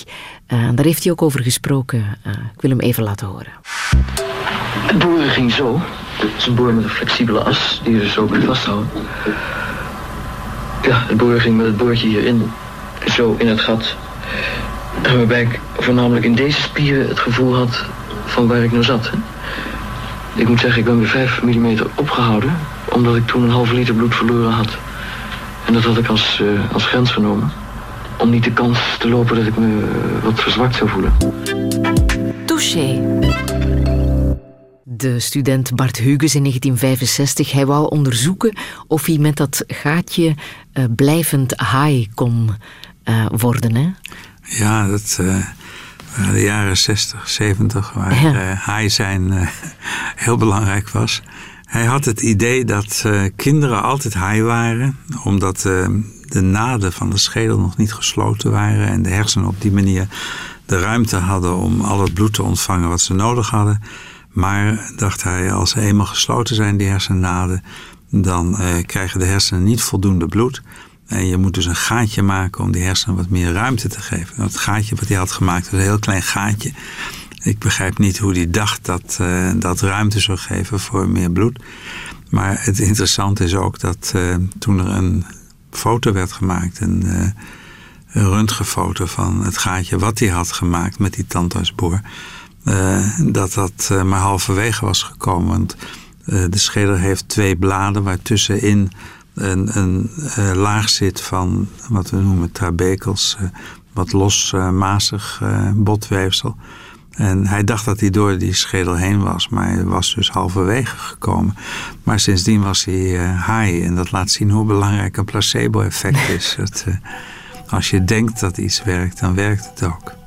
Uh, daar heeft hij ook over gesproken. ik wil hem even laten horen. Het boeren ging zo. Het is een boor met een flexibele as die dus zo kunt vasthouden. Ja, het boor ging met het boordje hierin, zo in het gat. Waarbij ik voornamelijk in deze spieren het gevoel had van waar ik nou zat. Ik moet zeggen, ik ben weer 5 mm opgehouden, omdat ik toen een halve liter bloed verloren had. En dat had ik als, uh, als grens genomen. Om niet de kans te lopen dat ik me uh, wat verzwakt zou voelen. Touché de student Bart Huges in 1965. Hij wou onderzoeken of hij met dat gaatje uh, blijvend high kon uh, worden. Hè? Ja, dat uh, de jaren 60, 70, waar ja. high zijn heel belangrijk was. Hij had het idee dat kinderen altijd high waren, omdat de naden van de schedel nog niet gesloten waren en de hersenen op die manier de ruimte hadden om al het bloed te ontvangen wat ze nodig hadden. Maar, dacht hij, als ze eenmaal gesloten zijn, die hersennaden, dan eh, krijgen de hersenen niet voldoende bloed. En je moet dus een gaatje maken om die hersenen wat meer ruimte te geven. Dat gaatje wat hij had gemaakt was een heel klein gaatje. Ik begrijp niet hoe hij dacht dat uh, dat ruimte zou geven voor meer bloed. Maar het interessante is ook dat uh, toen er een foto werd gemaakt, een, uh, röntgenfoto van het gaatje wat hij had gemaakt met die tandartsboor dat dat maar halverwege was gekomen. Want uh, de schedel heeft twee bladen waar tussenin een, een laag zit van wat we noemen trabekels, wat los mazig botweefsel. En hij dacht dat hij door die schedel heen was, maar hij was dus halverwege gekomen. Maar sindsdien was hij high en dat laat zien hoe belangrijk een placebo-effect is. dat, als je denkt dat iets werkt, dan werkt het ook.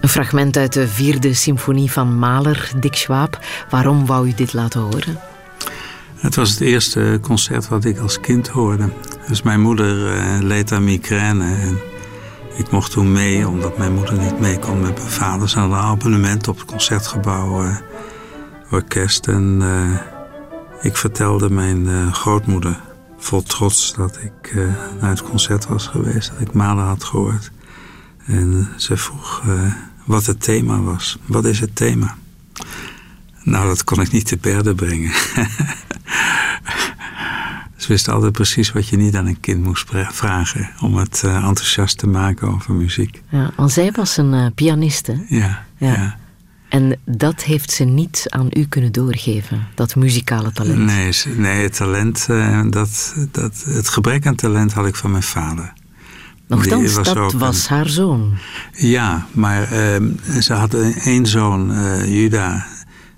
Een fragment uit de vierde symfonie van Mahler, Dick Schwab. Waarom wou u dit laten horen? Het was het eerste concert wat ik als kind hoorde. Dus mijn moeder uh, leed aan migraine. En ik mocht toen mee, omdat mijn moeder niet mee kon met mijn vader. Ze hadden een abonnement op het concertgebouw uh, orkest. En uh, ik vertelde mijn grootmoeder vol trots dat ik naar het concert was geweest. Dat ik Mahler had gehoord. En ze vroeg wat het thema was. Wat is het thema? Nou, dat kon ik niet te berde brengen. Ze wisten altijd precies wat je niet aan een kind moest vragen om het uh, enthousiast te maken over muziek. Ja, want zij was een uh, pianiste. Ja, ja, ja. En dat heeft ze niet aan u kunnen doorgeven, dat muzikale talent? Nee, nee het talent, uh, dat, dat, het gebrek aan talent had ik van mijn vader. Nochtans, was dat was haar zoon. Ja, maar ehm, ze had één zoon, Juda,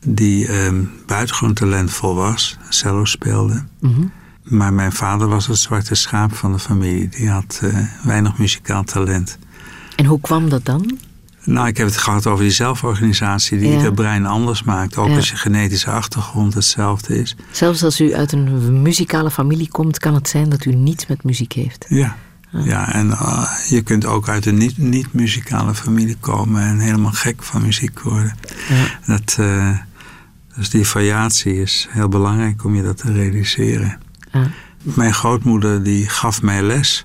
die um, buitengewoon talentvol was, cello speelde. Mm Maar mijn vader was het zwarte schaap van de familie. Die had uh, weinig muzikaal talent. En hoe kwam dat dan? Nou, ik heb het gehad over die zelforganisatie die ja. het brein anders maakt. Ook ja. als je genetische achtergrond hetzelfde is. Zelfs als u uit een muzikale familie komt, kan het zijn dat u niets met muziek heeft. Ja. Ja en uh, je kunt ook uit een niet-muzikale niet familie komen en helemaal gek van muziek worden. Ja. Dat, uh, dus die variatie is heel belangrijk om je dat te realiseren. Ja. Mijn grootmoeder die gaf mij les.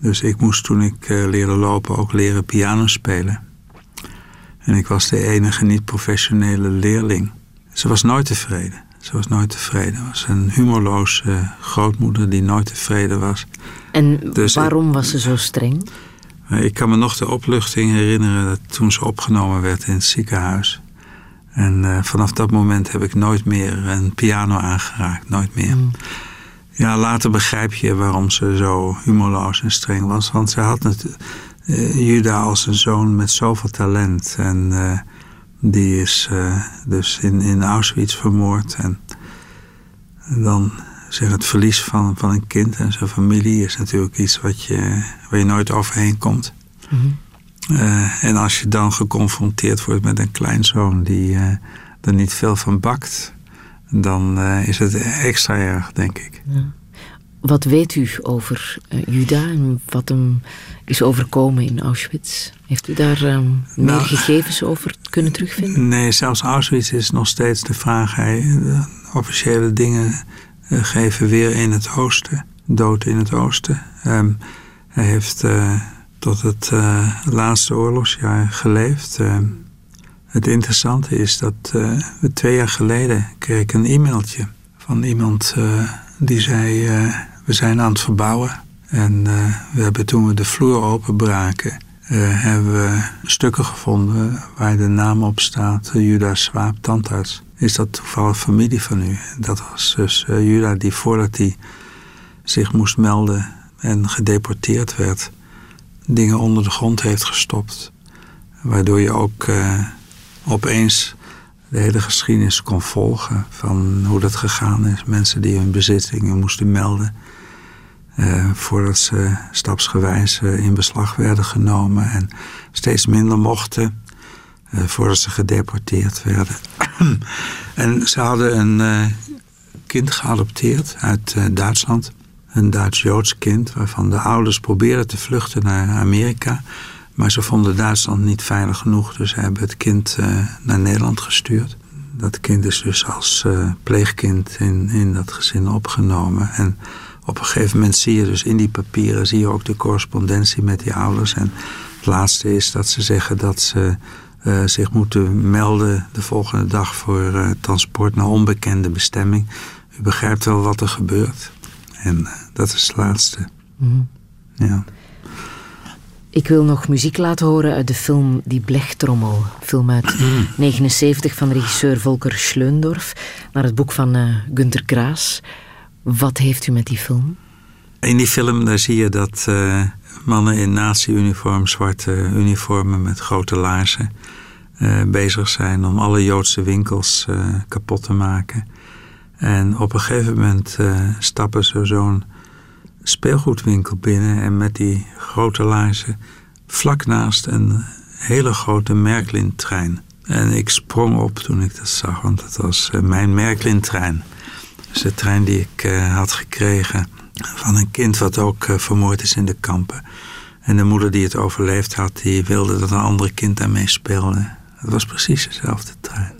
Dus ik moest toen ik uh, leerde lopen ook leren piano spelen. En ik was de enige niet-professionele leerling. Ze was nooit tevreden. Ze was nooit tevreden. Ze was een humorloze grootmoeder die nooit tevreden was. En dus waarom ik, was ze zo streng? Ik kan me nog de opluchting herinneren dat toen ze opgenomen werd in het ziekenhuis. En uh, vanaf dat moment heb ik nooit meer een piano aangeraakt. Nooit meer. Mm. Ja, later begrijp je waarom ze zo humorloos en streng was. Want ze had het, uh, Juda als een zoon met zoveel talent. En uh, die is dus in, in Auschwitz vermoord. En, en dan zeg het verlies van, van een kind en zijn familie is natuurlijk iets wat je, waar je nooit overheen komt. Mm -hmm. Uh, en als je dan geconfronteerd wordt met een kleinzoon die uh, er niet veel van bakt, dan uh, is het extra erg, denk ik. Ja. Wat weet u over Juda en wat hem is overkomen in Auschwitz? Heeft u daar um, meer nou, gegevens over kunnen terugvinden? Nee, zelfs Auschwitz is nog steeds de vraag. Hij, de officiële dingen geven weer in het oosten, dood in het oosten. Um, hij heeft tot het uh, laatste oorlogsjaar geleefd. Uh, het interessante is dat we twee jaar geleden kreeg ik een e-mailtje van iemand die zei: We zijn aan het verbouwen. En we hebben toen we de vloer openbraken, hebben we stukken gevonden waar de naam op staat: Juda Swaap, tandarts. Is dat toevallig familie van u? Dat was dus Juda die voordat hij zich moest melden en gedeporteerd werd dingen onder de grond heeft gestopt. Waardoor je ook uh, opeens de hele geschiedenis kon volgen van hoe dat gegaan is. Mensen die hun bezittingen moesten melden. Uh, voordat ze stapsgewijs uh, in beslag werden genomen en steeds minder mochten. Voordat ze gedeporteerd werden. en ze hadden een kind geadopteerd uit Duitsland een Duits-Joods kind... waarvan de ouders probeerden te vluchten naar Amerika... maar ze vonden Duitsland niet veilig genoeg... dus ze hebben het kind naar Nederland gestuurd. Dat kind is dus als pleegkind in, in dat gezin opgenomen. En op een gegeven moment zie je dus in die papieren... zie je ook de correspondentie met die ouders. En het laatste is dat ze zeggen dat ze... Uh, zich moeten melden de volgende dag voor transport naar onbekende bestemming. U begrijpt wel wat er gebeurt. En dat is het laatste. Mm. Ja. Ik wil nog muziek laten horen uit de film Die Blechtrommel. Film uit 1979 van regisseur Volker Schleundorf. Naar het boek van uh, Günter Graas. Wat heeft u met die film? In die film daar zie je dat uh, mannen in nazi-uniform, zwarte uniformen met grote laarzen... Uh, bezig zijn om alle Joodse winkels kapot te maken. En op een gegeven moment stappen ze zo'n speelgoedwinkel binnen en met die grote laarzen vlak naast een hele grote Merklin-trein. En ik sprong op toen ik dat zag, want dat was mijn Merklin-trein. Dus de trein die ik had gekregen van een kind wat ook vermoord is in de kampen. En de moeder die het overleefd had, die wilde dat een ander kind daarmee speelde. Het was precies dezelfde trein.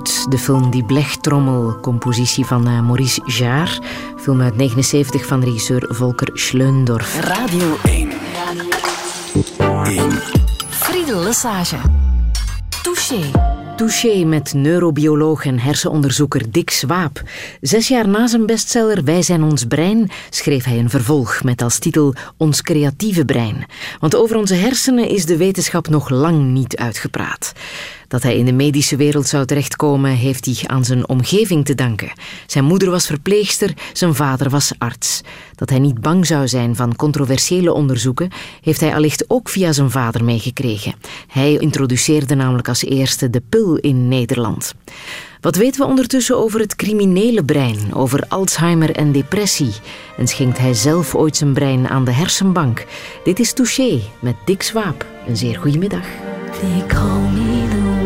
Uit de film Die Blechtrommel, compositie van uh, Maurice Jaar. Film uit 79 van regisseur Volker Schleundorf. Radio 1. Radio 1. Friedel Lesage. Touché. Touché met neurobioloog en hersenonderzoeker Dick Swaap. Zes jaar na zijn bestseller Wij zijn ons brein schreef hij een vervolg met als titel Ons creatieve brein. Want over onze hersenen is de wetenschap nog lang niet uitgepraat. Dat hij in de medische wereld zou terechtkomen, heeft hij aan zijn omgeving te danken. Zijn moeder was verpleegster, zijn vader was arts. Dat hij niet bang zou zijn van controversiële onderzoeken, heeft hij allicht ook via zijn vader meegekregen. Hij introduceerde namelijk als eerste de pil in Nederland. Wat weten we ondertussen over het criminele brein, over Alzheimer en depressie? En schenkt hij zelf ooit zijn brein aan de hersenbank? Dit is Touché met Dick Swaap. Een zeer goede middag.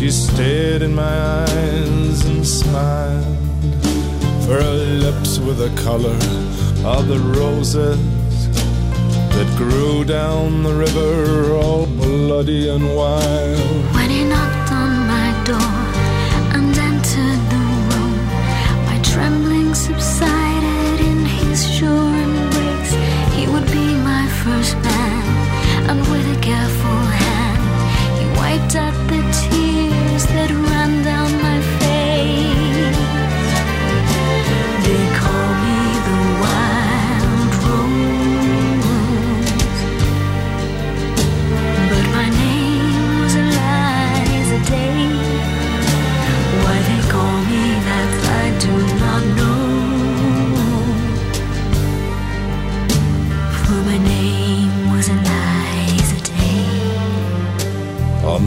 She stared in my eyes and smiled. For her lips were the color of the roses that grew down the river, all bloody and wild. When he knocked on my door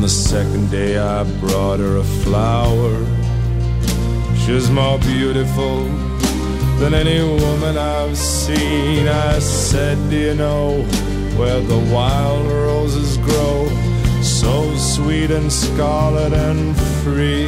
the second day, I brought her a flower. She's more beautiful than any woman I've seen. I said, Do you know where the wild roses grow? So sweet and scarlet and free.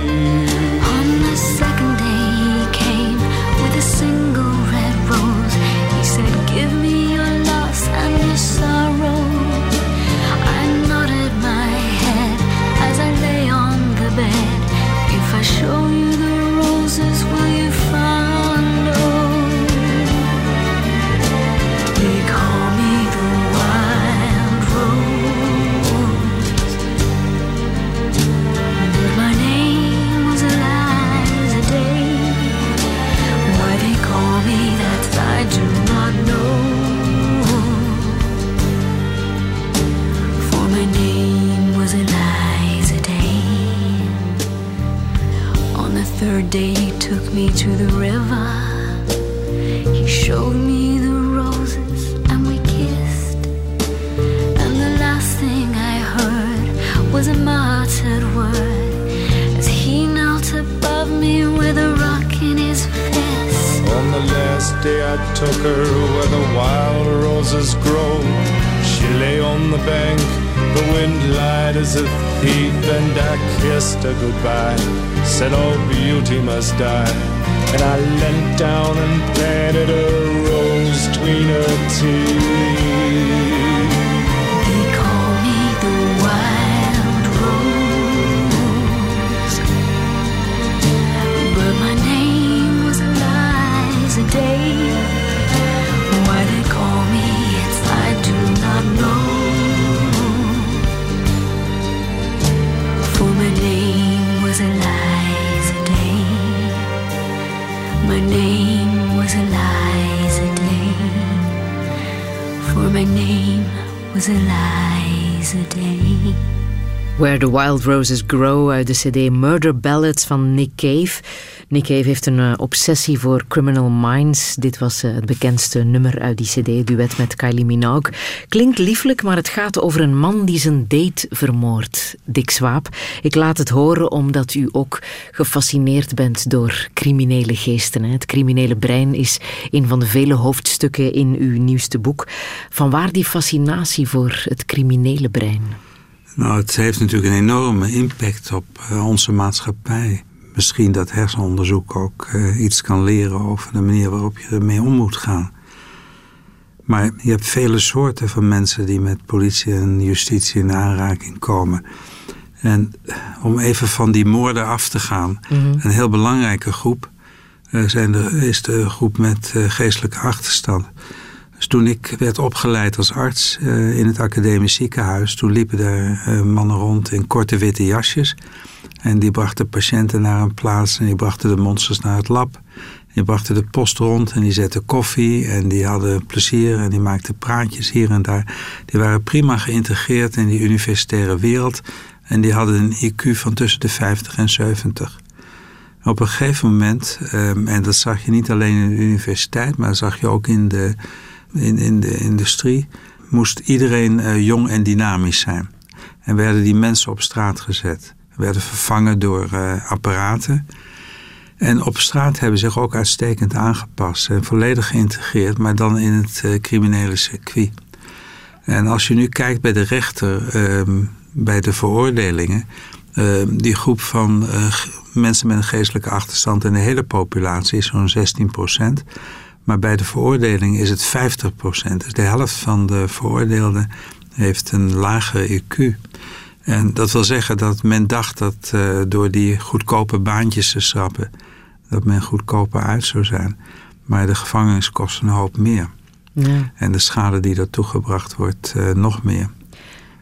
Took her where the wild roses grow. She lay on the bank, the wind lied as a thief, and I kissed her goodbye. Said all beauty must die. And I leant down and planted a rose between her teeth. Day. Where the Wild Roses Grow uit de CD Murder Ballads van Nick Cave. Nick Cave heeft een eh, obsessie voor Criminal Minds. Dit was eh, het bekendste nummer uit die CD, duet met Kylie Minogue. Klinkt lieflijk, maar het gaat over een man die zijn date vermoordt. Dick Swaap. Ik laat het horen omdat u ook gefascineerd bent door criminele geesten. hè. Het criminele brein is een van de vele hoofdstukken in uw nieuwste boek. Vanwaar die fascinatie voor het criminele brein? Nou, het heeft natuurlijk een enorme impact op eh, onze maatschappij. Misschien dat hersenonderzoek ook eh, iets kan leren over de manier waarop je ermee om moet gaan. Maar je hebt vele soorten van mensen die met politie en justitie in aanraking komen. En om even van die moorden af te gaan, een heel belangrijke groep eh, zijn de, is de groep met eh, geestelijke achterstand. Dus toen ik werd opgeleid als arts in het academisch ziekenhuis, toen liepen daar mannen rond in korte witte jasjes. En die brachten patiënten naar een plaats en die brachten de monsters naar het lab. Die brachten de post rond en die zetten koffie en die hadden plezier en die maakten praatjes hier en daar. Die waren prima geïntegreerd in die universitaire wereld en die hadden een IQ van tussen de 50 en 70. Op een gegeven moment, ehm, en dat zag je niet alleen in de universiteit, maar dat zag je ook in de, in, in de industrie, moest iedereen eh, jong en dynamisch zijn. En werden die mensen op straat gezet. Werden vervangen door eh, apparaten. En op straat hebben zich ook uitstekend aangepast en volledig geïntegreerd, maar dan in het eh, criminele circuit. En als je nu kijkt bij de rechter, ehm, bij de veroordelingen, ehm, die groep van eh, mensen met een geestelijke achterstand in de hele populatie is zo'n 16 procent. Maar bij de veroordeling is het 50 procent. Dus de helft van de veroordeelden heeft een lage IQ. En dat wil zeggen dat men dacht dat eh, door die goedkope baantjes te schrappen, dat men goedkoper uit zou zijn. Maar de gevangenis kost een hoop meer. Ja. En de schade die daartoe gebracht wordt, eh, nog meer.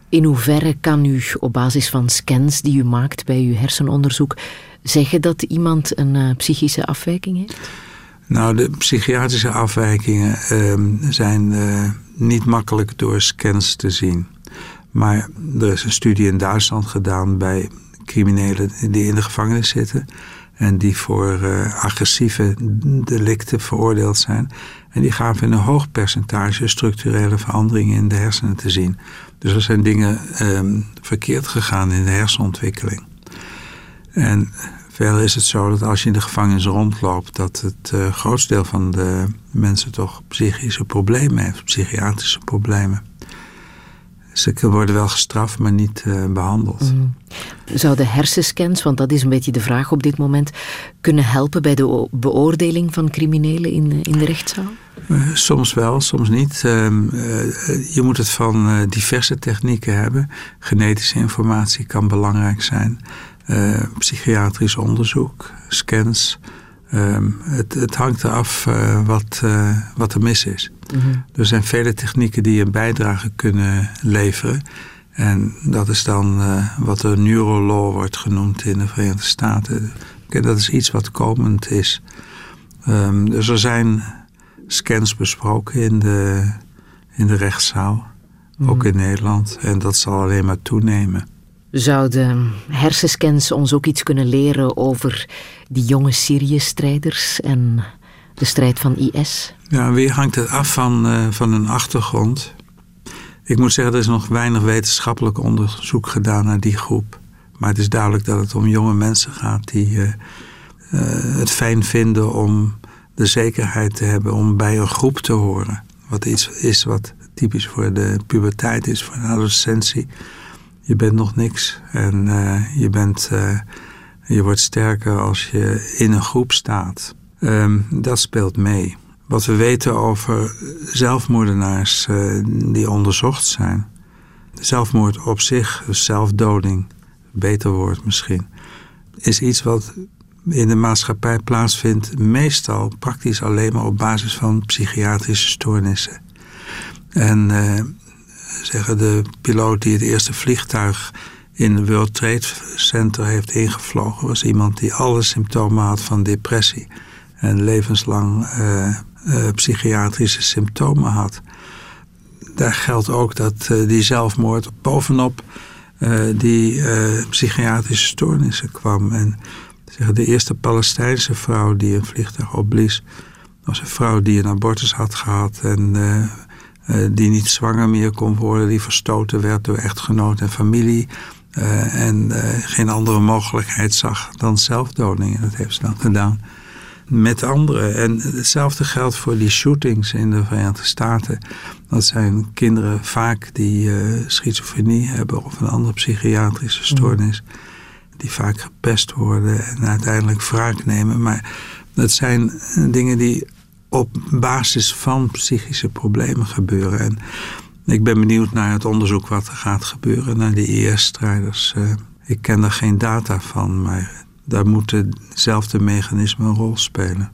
In hoeverre kan u op basis van scans die u maakt bij uw hersenonderzoek zeggen dat iemand een eh, psychische afwijking heeft? Nou, de psychiatrische afwijkingen ehm, zijn niet makkelijk door scans te zien. Maar er is een studie in Duitsland gedaan bij criminelen die in de gevangenis zitten. En die voor uh, agressieve delicten veroordeeld zijn. En die gaven in een hoog percentage structurele veranderingen in de hersenen te zien. Dus er zijn dingen um, verkeerd gegaan in de hersenontwikkeling. En verder is het zo dat als je in de gevangenis rondloopt, dat het uh, grootste deel van de mensen toch psychische problemen heeft, psychiatrische problemen. Ze worden wel gestraft, maar niet uh, behandeld. Mm. Zouden hersenscans, want dat is een beetje de vraag op dit moment, kunnen helpen bij de beoordeling van criminelen in, in de rechtszaal? Uh, soms wel, soms niet. Uh, je moet het van diverse technieken hebben. Genetische informatie kan belangrijk zijn. psychiatrisch onderzoek, scans. Ehm, het, het, hangt eraf wat, wat er mis is. Mhm. Er zijn vele technieken die een bijdrage kunnen leveren. En dat is dan uh, wat de neurolaw wordt genoemd in de Verenigde Staten. Dat is iets wat komend is. Um, dus er zijn scans besproken in de, in de rechtszaal. Ook mhm. in Nederland. En dat zal alleen maar toenemen. Zouden hersenscans ons ook iets kunnen leren over die jonge Syrië-strijders en de strijd van IS? Ja, weer hangt het af van, uh, van een achtergrond. Ik moet zeggen, er is nog weinig wetenschappelijk onderzoek gedaan naar die groep. Maar het is duidelijk dat het om jonge mensen gaat die uh, uh, het fijn vinden om de zekerheid te hebben om bij een groep te horen. Wat iets is wat typisch voor de puberteit is, voor de adolescentie. Je bent nog niks en je, bent, je wordt sterker als je in een groep staat. Um, dat speelt mee. Wat we weten over zelfmoordenaars uh, die onderzocht zijn. Zelfmoord op zich, zelfdoding, beter woord misschien, is iets wat in de maatschappij plaatsvindt, meestal praktisch alleen maar op basis van psychiatrische stoornissen. En uh, zeggen de piloot die het eerste vliegtuig in het World Trade Center heeft ingevlogen, was iemand die alle symptomen had van depressie en levenslang uh, uh, psychiatrische symptomen had. Daar geldt ook dat uh, die zelfmoord bovenop die psychiatrische stoornissen kwam. En de eerste Palestijnse vrouw die een vliegtuig opblies, was een vrouw die een abortus had gehad en die niet zwanger meer kon worden, die verstoten werd door echtgenoot en familie. en geen andere mogelijkheid zag dan zelfdoding. En dat heeft ze dan gedaan met anderen. En hetzelfde geldt voor die shootings in de Verenigde Staten. Dat zijn kinderen vaak die uh, schizofrenie hebben of een andere psychiatrische stoornis. Die vaak gepest worden en uiteindelijk wraak nemen. Maar dat zijn dingen die op basis van psychische problemen gebeuren. En ik ben benieuwd naar het onderzoek wat er gaat gebeuren naar die IS-strijders. Uh, ik ken er geen data van, maar daar moeten dezelfde mechanismen een rol spelen.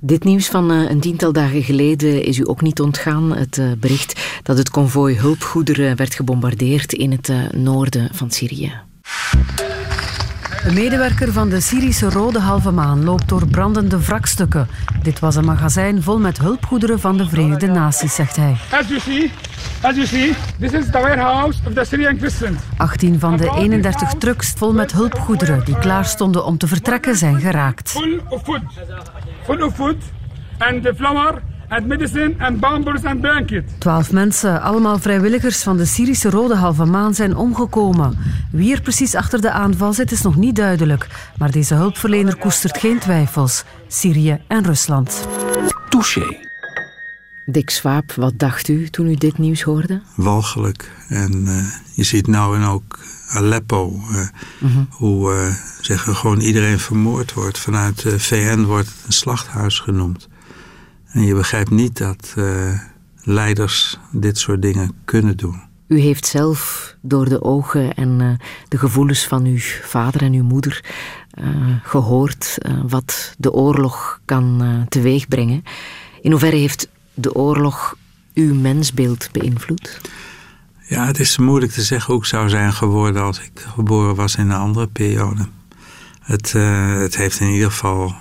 Dit nieuws van uh, een tiental dagen geleden is u ook niet ontgaan. Het uh, bericht dat het konvooi hulpgoederen werd gebombardeerd in het uh, noorden van Syrië. Een medewerker van de Syrische Rode Halve Maan loopt door brandende wrakstukken. Dit was een magazijn vol met hulpgoederen van de Verenigde Naties, zegt hij. As you see, as you see, this is the warehouse of the Syrian Christians. 18 van de 31 trucks vol met hulpgoederen die klaar stonden om te vertrekken zijn geraakt. Full of food. Full of food and the flour and medicine and and blanket. Twaalf mensen, allemaal vrijwilligers van de Syrische Rode Halve Maan, zijn omgekomen. Wie er precies achter de aanval zit is nog niet duidelijk. Maar deze hulpverlener koestert geen twijfels. Syrië en Rusland. Touché. Dick Swaap, wat dacht u toen u dit nieuws hoorde? Walgelijk. En uh, je ziet nou en ook Aleppo, uh, mm hoe uh, zeggen, gewoon iedereen vermoord wordt. Vanuit de VN wordt het een slachthuis genoemd. En je begrijpt niet dat uh, leiders dit soort dingen kunnen doen. U heeft zelf door de ogen en uh, de gevoelens van uw vader en uw moeder uh, gehoord wat de oorlog kan teweegbrengen. In hoeverre heeft de oorlog uw mensbeeld beïnvloed? Ja, het is moeilijk te zeggen hoe ik zou zijn geworden als ik geboren was in een andere periode. Het, het heeft in ieder geval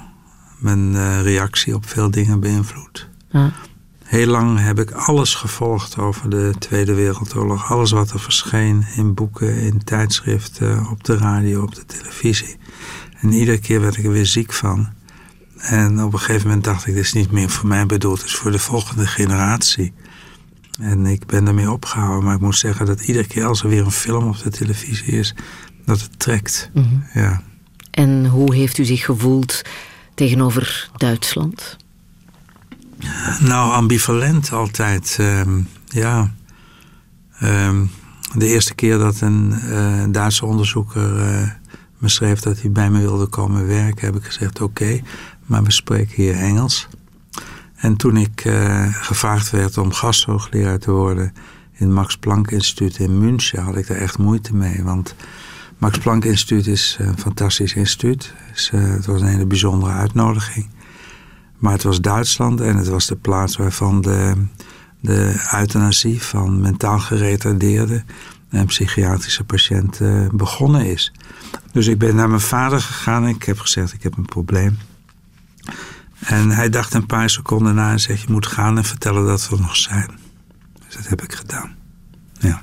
mijn uh, reactie op veel dingen beïnvloed. Ja. Heel lang heb ik alles gevolgd over de Tweede Wereldoorlog. Alles wat er verscheen in boeken, in tijdschriften, op de radio, op de televisie. En iedere keer werd ik er weer ziek van. En op een gegeven moment dacht ik, dit is niet meer voor mij bedoeld, het is voor de volgende generatie. En ik ben ermee opgehouden, maar ik moet zeggen dat iedere keer als er weer een film op de televisie is, dat het trekt. Mhm. Ja. En hoe heeft u zich gevoeld tegenover Duitsland? Nou, ambivalent altijd. ehm, ja. Ehm, de eerste keer dat een eh, Duitse onderzoeker eh, me schreef dat hij bij me wilde komen werken, heb ik gezegd: oké, maar we spreken hier Engels. En toen ik eh, gevraagd werd om gasthoogleraar te worden in het Max Planck Instituut in München, had ik daar echt moeite mee. Want Max Planck Instituut is een fantastisch instituut. Eh, het was een hele bijzondere uitnodiging. Maar het was Duitsland en het was de plaats waarvan de, de euthanasie van mentaal geretardeerde en psychiatrische patiënten begonnen is. Dus ik ben naar mijn vader gegaan en ik heb gezegd: Ik heb een probleem. En hij dacht een paar seconden na en zegt: Je moet gaan en vertellen dat we er nog zijn. Dus dat heb ik gedaan. Ja.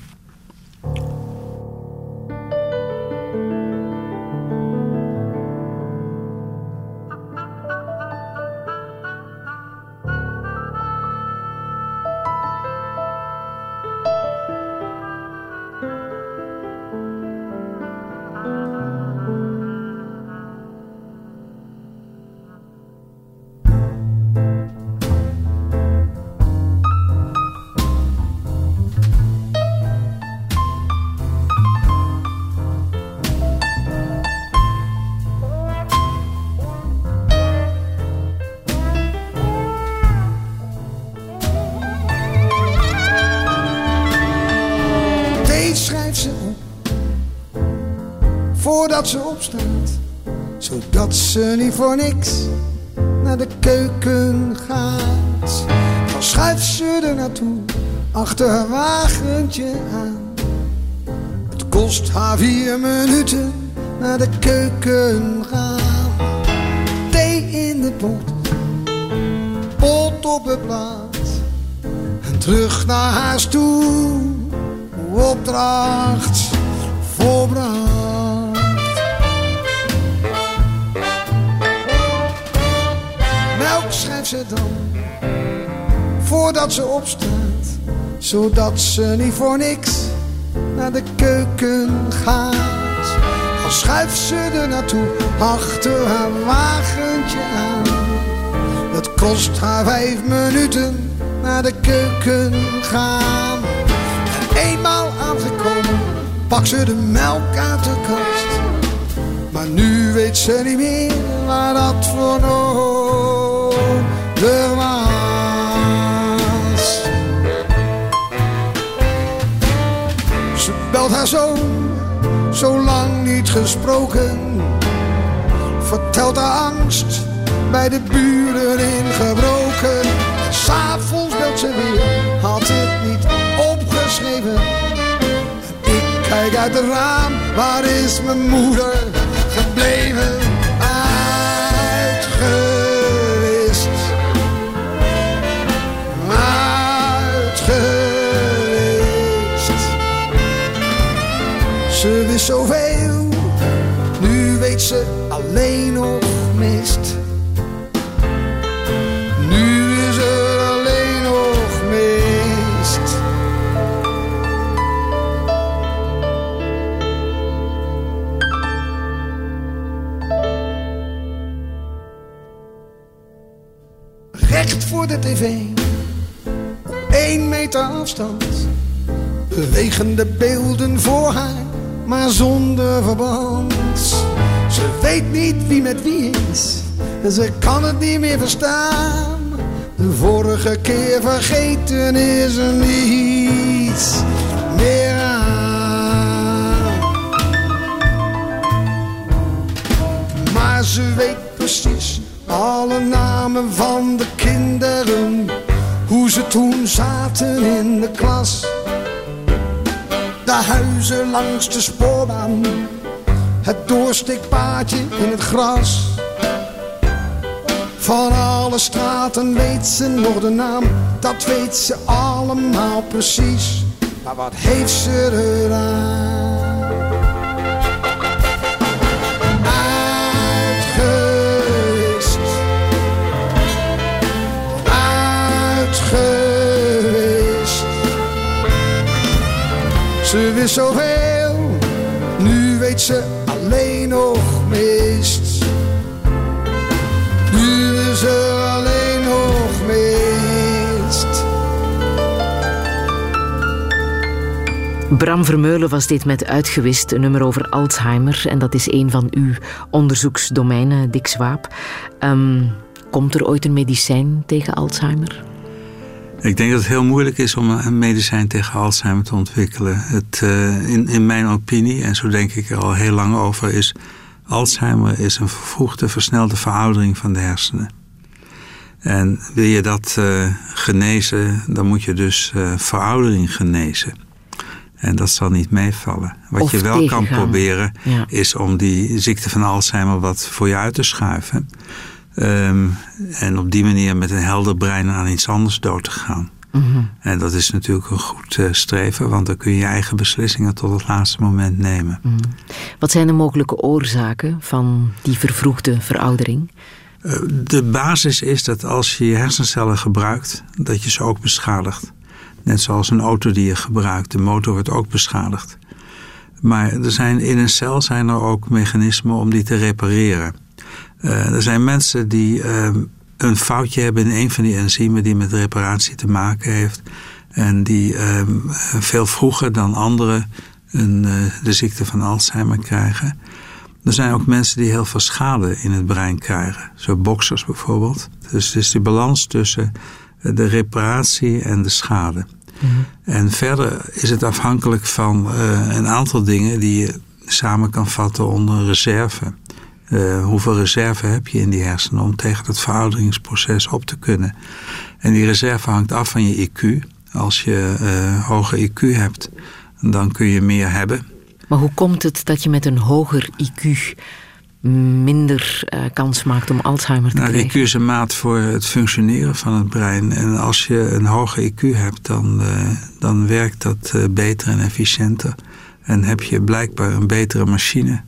Voor niks naar de keuken gaat. Dan schuift ze er naartoe, achter haar wagentje aan. Het kost haar vier minuten naar de keuken gaan. Thee in de pot, pot op het blad. En terug naar huis toe, opdracht voordat ze opstaat, zodat ze niet voor niks naar de keuken gaat. Dan schuift ze er naartoe, achter haar wagentje aan. Het kost haar vijf minuten naar de keuken gaan. En eenmaal aangekomen, pakt ze de melk uit de kast. Maar nu weet ze niet meer waar dat voor nodig. Belt haar zoon, zo lang niet gesproken. Vertelt haar angst, bij de buren ingebroken. En S'avonds belt ze weer, had het niet opgeschreven. Ik kijk uit het raam, waar is mijn moeder gebleven? Zoveel, nu weet ze alleen nog mist. Nu is er alleen nog mist. Recht voor de tv, op één meter afstand. Bewegende beelden voor haar, maar zonder verband. Ze weet niet wie met wie is, en ze kan het niet meer verstaan. De vorige keer vergeten is er niets meer aan. Maar ze weet precies alle namen van de kinderen. Hoe ze toen zaten in de klas. De huizen langs de spoorbaan. Het doorstikpaadje in het gras. Van alle straten weet ze nog de naam, dat weet ze allemaal precies. Maar wat heeft ze eraan? Ze wist zoveel, nu weet ze alleen nog mist. Nu is er alleen nog mist. Bram Vermeulen was dit met Uitgewist, een nummer over Alzheimer. En dat is een van uw onderzoeksdomeinen, Dick Swaap. Ehm, komt er ooit een medicijn tegen Alzheimer? Ik denk dat het heel moeilijk is om een medicijn tegen Alzheimer te ontwikkelen. Het, uh, in, in mijn opinie, en zo denk ik er al heel lang over, is Alzheimer is een vervroegde, versnelde veroudering van de hersenen. En wil je dat uh, genezen, dan moet je dus uh, veroudering genezen. En dat zal niet meevallen. Wat Of je wel tegengaan. kan proberen, Ja. is om die ziekte van Alzheimer wat voor je uit te schuiven. Ehm, en op die manier met een helder brein aan iets anders dood te gaan. Mhm. En dat is natuurlijk een goed eh, streven, want dan kun je je eigen beslissingen tot het laatste moment nemen. Wat zijn de mogelijke oorzaken van die vervroegde veroudering? Eh, De basis is dat als je je hersencellen gebruikt, dat je ze ook beschadigt. Net zoals een auto die je gebruikt, de motor wordt ook beschadigd. Maar er zijn, in een cel zijn er ook mechanismen om die te repareren. Eh, er zijn mensen die eh, een foutje hebben in een van die enzymen die met reparatie te maken heeft. En die eh, veel vroeger dan anderen een, eh, de ziekte van Alzheimer krijgen. Er zijn ook mensen die heel veel schade in het brein krijgen. Zo boksers bijvoorbeeld. Dus het is die balans tussen eh, de reparatie en de schade. En verder is het afhankelijk van een aantal dingen die je samen kan vatten onder reserve. Eh, hoeveel reserve heb je in die hersenen om tegen dat verouderingsproces op te kunnen? En die reserve hangt af van je IQ. Als je eh hoger IQ hebt, dan kun je meer hebben. Maar hoe komt het dat je met een hoger IQ minder eh, kans maakt om Alzheimer te Nou, de IQ krijgen? is een maat voor het functioneren van het brein. En als je een hoger IQ hebt, dan, dan werkt dat beter en efficiënter. En heb je blijkbaar een betere machine.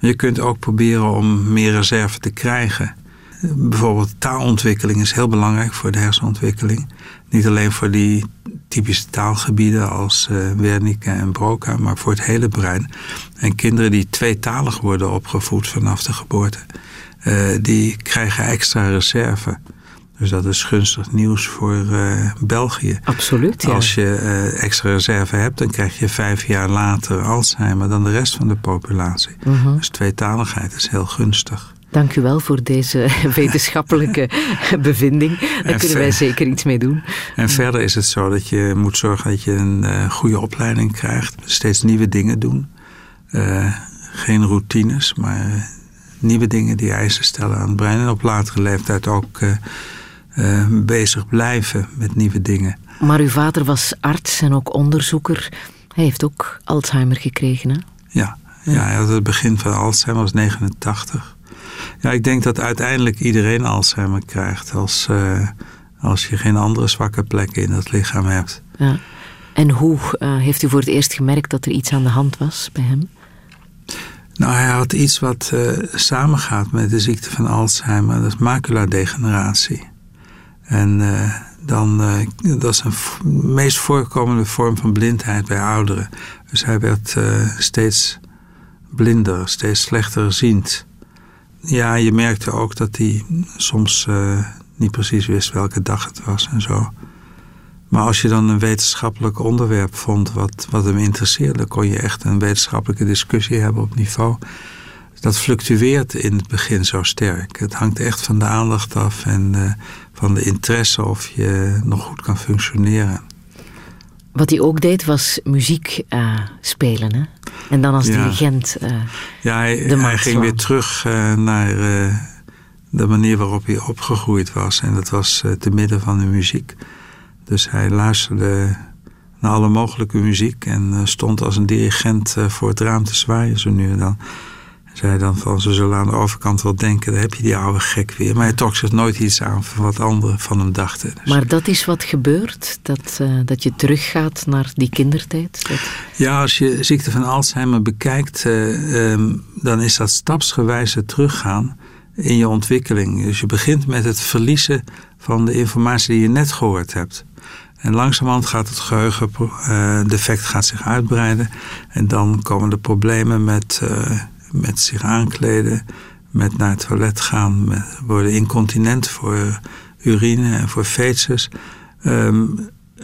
Je kunt ook proberen om meer reserve te krijgen. Bijvoorbeeld taalontwikkeling is heel belangrijk voor de hersenontwikkeling. Niet alleen voor die typische taalgebieden als eh Wernicke en Broca, maar voor het hele brein. En kinderen die tweetalig worden opgevoed vanaf de geboorte, eh, die krijgen extra reserve. Dus dat is gunstig nieuws voor eh, België. Absoluut, ja. Als je eh, extra reserve hebt, dan krijg je vijf jaar later Alzheimer dan de rest van de populatie. Mhm. Dus tweetaligheid is heel gunstig. Dank u wel voor deze wetenschappelijke bevinding. Daar En kunnen wij zeker iets mee doen. En verder is het zo dat je moet zorgen dat je een eh, goede opleiding krijgt. Steeds nieuwe dingen doen. Geen routines, maar nieuwe dingen die eisen stellen aan het brein. En op latere leeftijd ook eh, bezig blijven met nieuwe dingen. Maar uw vader was arts en ook onderzoeker. Hij heeft ook Alzheimer gekregen, hè? Ja, ja hij had het begin van Alzheimer was 89. Ja, ik denk dat uiteindelijk iedereen Alzheimer krijgt als, eh, als je geen andere zwakke plekken in het lichaam hebt. Ja. En hoe eh, heeft u voor het eerst gemerkt dat er iets aan de hand was bij hem? Nou, hij had iets wat eh, samengaat met de ziekte van Alzheimer. Dat is maculadegeneratie. En eh, dan, eh, dat is een meest voorkomende vorm van blindheid bij ouderen. Dus hij werd eh, steeds blinder, steeds slechter ziend. Ja, je merkte ook dat hij soms niet precies wist welke dag het was en zo. Maar als je dan een wetenschappelijk onderwerp vond wat, wat hem interesseerde, kon je echt een wetenschappelijke discussie hebben op niveau. Dat fluctueert in het begin zo sterk. Het hangt echt van de aandacht af en eh, van de interesse of je nog goed kan functioneren. Wat hij ook deed was muziek eh, spelen, hè? En dan als Ja. dirigent. eh, Ja, hij, hij ging weer terug naar de manier waarop hij opgegroeid was. En dat was te midden van de muziek. Dus hij luisterde naar alle mogelijke muziek en stond als een dirigent voor het raam te zwaaien zo nu en dan. Zei dan van, ze zullen aan de overkant wel denken, daar heb je die oude gek weer. Maar hij trok zich nooit iets aan van wat anderen van hem dachten. Dus- Maar dat is wat gebeurt, dat, eh, dat je teruggaat naar die kindertijd? Dat... Ja, als je ziekte van Alzheimer bekijkt, eh, ehm, dan is dat stapsgewijze teruggaan in je ontwikkeling. Dus je begint met het verliezen van de informatie die je net gehoord hebt. En langzamerhand gaat het geheugendefect gaat zich uitbreiden. En dan komen de problemen met, met zich aankleden, met naar het toilet gaan, worden incontinent voor urine en voor feces. Ehm,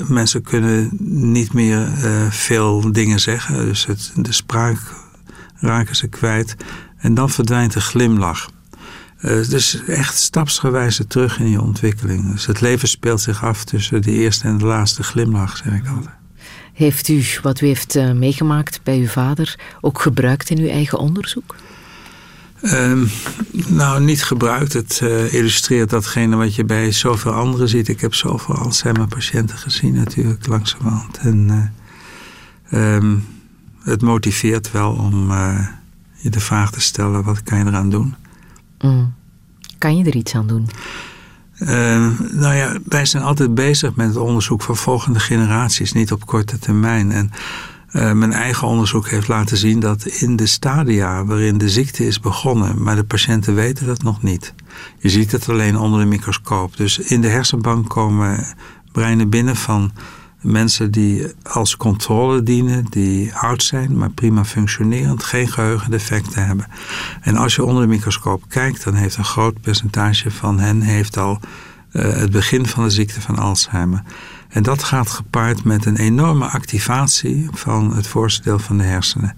mensen kunnen niet meer eh, veel dingen zeggen, dus het, de spraak raken ze kwijt. En dan verdwijnt de glimlach. Uh, dus echt stapsgewijze terug in je ontwikkeling. Dus het leven speelt zich af tussen de eerste en de laatste glimlach, zeg ik altijd. Heeft u wat u heeft uh, meegemaakt bij uw vader ook gebruikt in uw eigen onderzoek? Um, nou, niet gebruikt. Het uh, illustreert datgene wat je bij zoveel anderen ziet. Ik heb zoveel Alzheimer-patiënten gezien natuurlijk langzamerhand. En um, het motiveert wel om je de vraag te stellen, wat kan je eraan doen? Mm. Kan je er iets aan doen? Uh, nou ja, wij zijn altijd bezig met het onderzoek van volgende generaties, niet op korte termijn. En uh, mijn eigen onderzoek heeft laten zien dat in de stadia waarin de ziekte is begonnen, maar de patiënten weten dat nog niet. Je ziet het alleen onder de microscoop. Dus in de hersenbank komen breinen binnen van mensen die als controle dienen, die oud zijn, maar prima functionerend, geen geheugendefecten hebben. En als je onder de microscoop kijkt, dan heeft een groot percentage van hen heeft al uh, het begin van de ziekte van Alzheimer. En dat gaat gepaard met een enorme activatie van het voorste deel van de hersenen.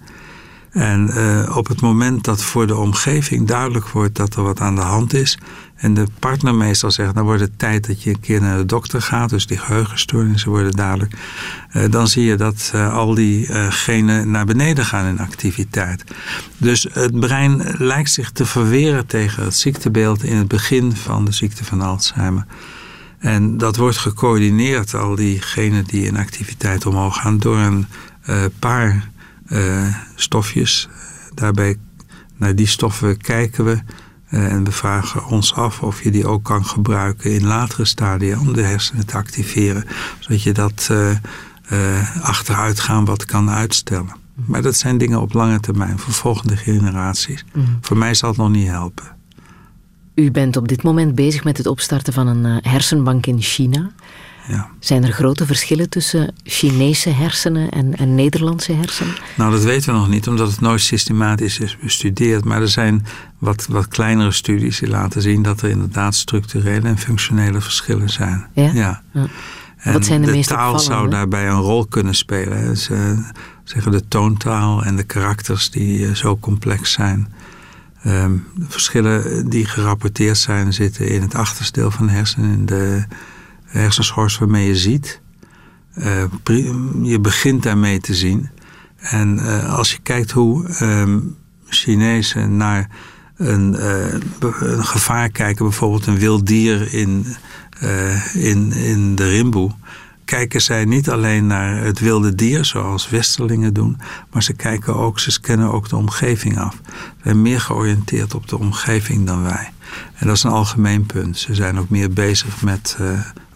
En uh, op het moment dat voor de omgeving duidelijk wordt dat er wat aan de hand is, en de partner meestal zegt, dan wordt het tijd dat je een keer naar de dokter gaat, dus die geheugenstoornissen worden duidelijk, uh, dan zie je dat uh, al die genen naar beneden gaan in activiteit. Dus het brein lijkt zich te verweren tegen het ziektebeeld in het begin van de ziekte van Alzheimer. En dat wordt gecoördineerd, al die genen die in activiteit omhoog gaan, door een paar stofjes. Daarbij, naar die stoffen kijken we en we vragen ons af of je die ook kan gebruiken in latere stadia om de hersenen te activeren, zodat je dat uh, achteruitgaan wat kan uitstellen. Maar dat zijn dingen op lange termijn voor volgende generaties. Mm. Voor mij zal het nog niet helpen. U bent op dit moment bezig met het opstarten van een hersenbank in China. Ja. Zijn er grote verschillen tussen Chinese hersenen en, en, Nederlandse hersenen? Nou, dat weten we nog niet, omdat het nooit systematisch is bestudeerd. Maar er zijn wat, wat kleinere studies die laten zien dat er inderdaad structurele en functionele verschillen zijn. Ja? ja. ja. wat zijn de, de meest taal zou daarbij een rol kunnen spelen. Ze zeggen de toontaal en de karakters die uh, zo complex zijn. Um, de verschillen die gerapporteerd zijn zitten in het achterste deel van de hersenen, in de hersenschors waarmee je ziet. Uh, je begint daarmee te zien. En uh, als je kijkt hoe um, Chinezen naar een, uh, een, gevaar kijken, bijvoorbeeld een wild dier in, in, in de rimboe, kijken zij niet alleen naar het wilde dier, zoals Westerlingen doen, maar ze kijken ook, ze scannen ook de omgeving af. Ze zijn meer georiënteerd op de omgeving dan wij. En dat is een algemeen punt. Ze zijn ook meer bezig met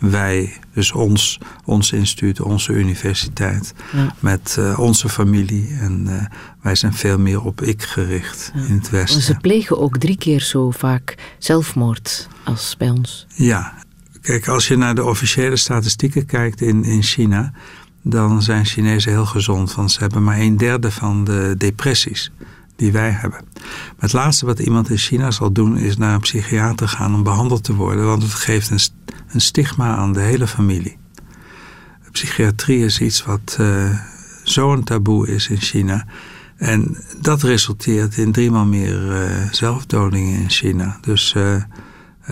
wij, dus ons, ons instituut, onze universiteit, ja. met uh, onze familie. En uh, wij zijn veel meer op ik gericht ja. in het Westen. Maar ze plegen ook drie keer zo vaak zelfmoord als bij ons. Ja, kijk, als je naar de officiële statistieken kijkt in, in China, dan zijn Chinezen heel gezond, want ze hebben maar een derde van de depressies die wij hebben. Maar het laatste wat iemand in China zal doen is naar een psychiater gaan om behandeld te worden, want het geeft een, een stigma aan de hele familie. Psychiatrie is iets wat uh, zo'n taboe is in China. En dat resulteert in driemaal meer uh, zelfdodingen in China. Dus uh,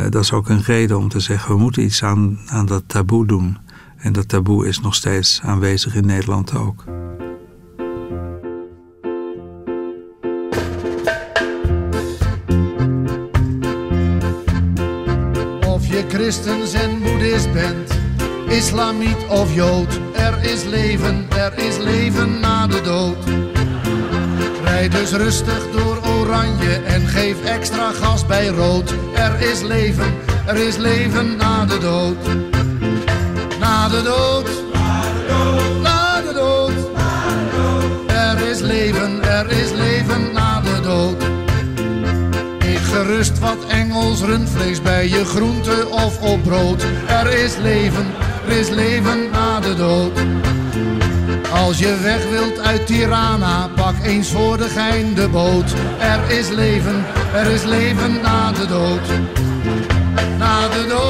dat is ook een reden om te zeggen, we moeten iets aan, aan dat taboe doen. En dat taboe is nog steeds aanwezig in Nederland ook. Christens en boeddhist bent, islamiet of jood. Er is leven, er is leven na de dood. Rijd dus rustig door oranje en geef extra gas bij rood. Er is leven, er is leven na de dood. Na de dood, na de dood. Er is leven, er is leven gerust wat Engels rundvlees bij je groente of op brood. Er is leven, er is leven na de dood. Als je weg wilt uit Tirana, pak eens voor de gein de boot. Er is leven, er is leven na de dood. Na de dood,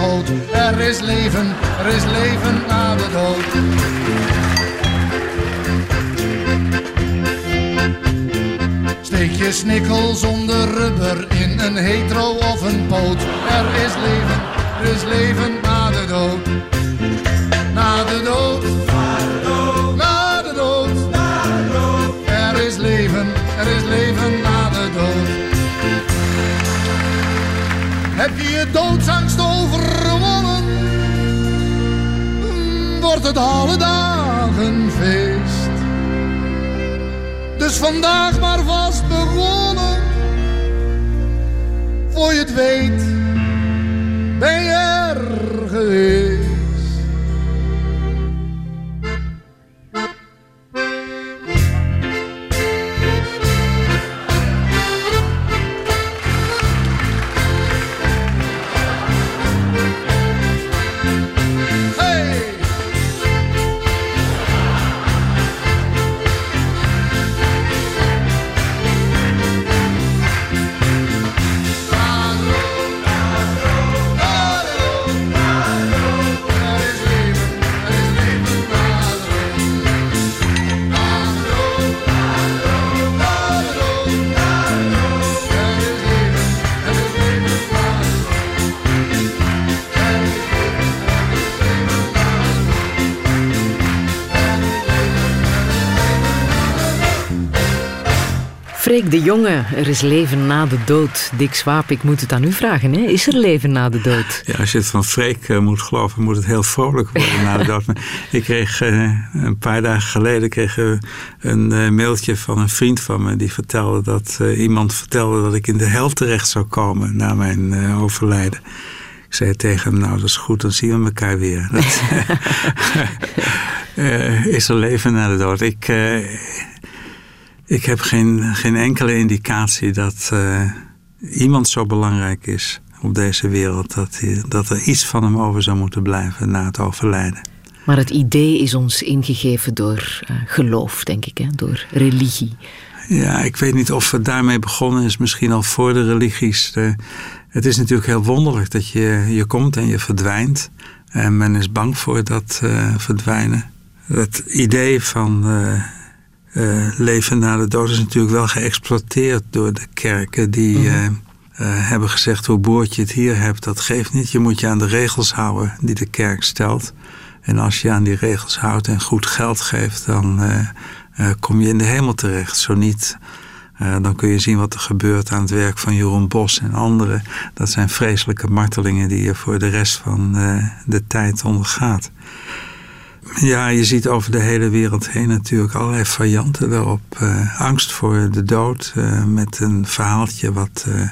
Er is leven, er is leven na de dood. Steek je snikkel zonder rubber in een hetero of een poot. Er is leven, er is leven na de dood. Je doodsangst overwonnen? Wordt het alle dagen feest. Dus vandaag maar vast begonnen. Voor je het weet, Freek de Jonge, er is leven na de dood. Dick Swaap, ik moet het aan u vragen. Hè? Is er leven na de dood? Ja, als je het van Freek eh, moet geloven, moet het heel vrolijk worden na de dood. Ik kreeg eh, een paar dagen geleden kreeg, een eh, mailtje van een vriend van me. Die vertelde dat iemand vertelde dat ik in de hel terecht zou komen na mijn overlijden. Ik zei tegen hem, nou dat is goed, dan zien we elkaar weer. Dat, is er leven na de dood? Ik, ik heb geen, geen enkele indicatie dat eh, iemand zo belangrijk is op deze wereld. Dat, hij- dat er iets van hem over zou moeten blijven na het overlijden. Maar het idee is ons ingegeven door eh, geloof, denk ik, hè? door religie. Ja, ik weet niet of het daarmee begonnen is, misschien al voor de religies. De- het is natuurlijk heel wonderlijk dat je, je komt en je verdwijnt. En men is bang voor dat eh, verdwijnen. Het idee van eh, leven na de dood is natuurlijk wel geëxploiteerd door de kerken die eh, eh, hebben gezegd hoe boord je het hier hebt, dat geeft niet. Je moet je aan de regels houden die de kerk stelt. En als je aan die regels houdt en goed geld geeft, dan kom je in de hemel terecht. Zo niet, dan kun je zien wat er gebeurt aan het werk van Jeroen Bos en anderen. Dat zijn vreselijke martelingen die je voor de rest van de tijd ondergaat. Ja, je ziet over de hele wereld heen natuurlijk allerlei varianten daarop. Eh, angst voor de dood eh, met een verhaaltje wat eh,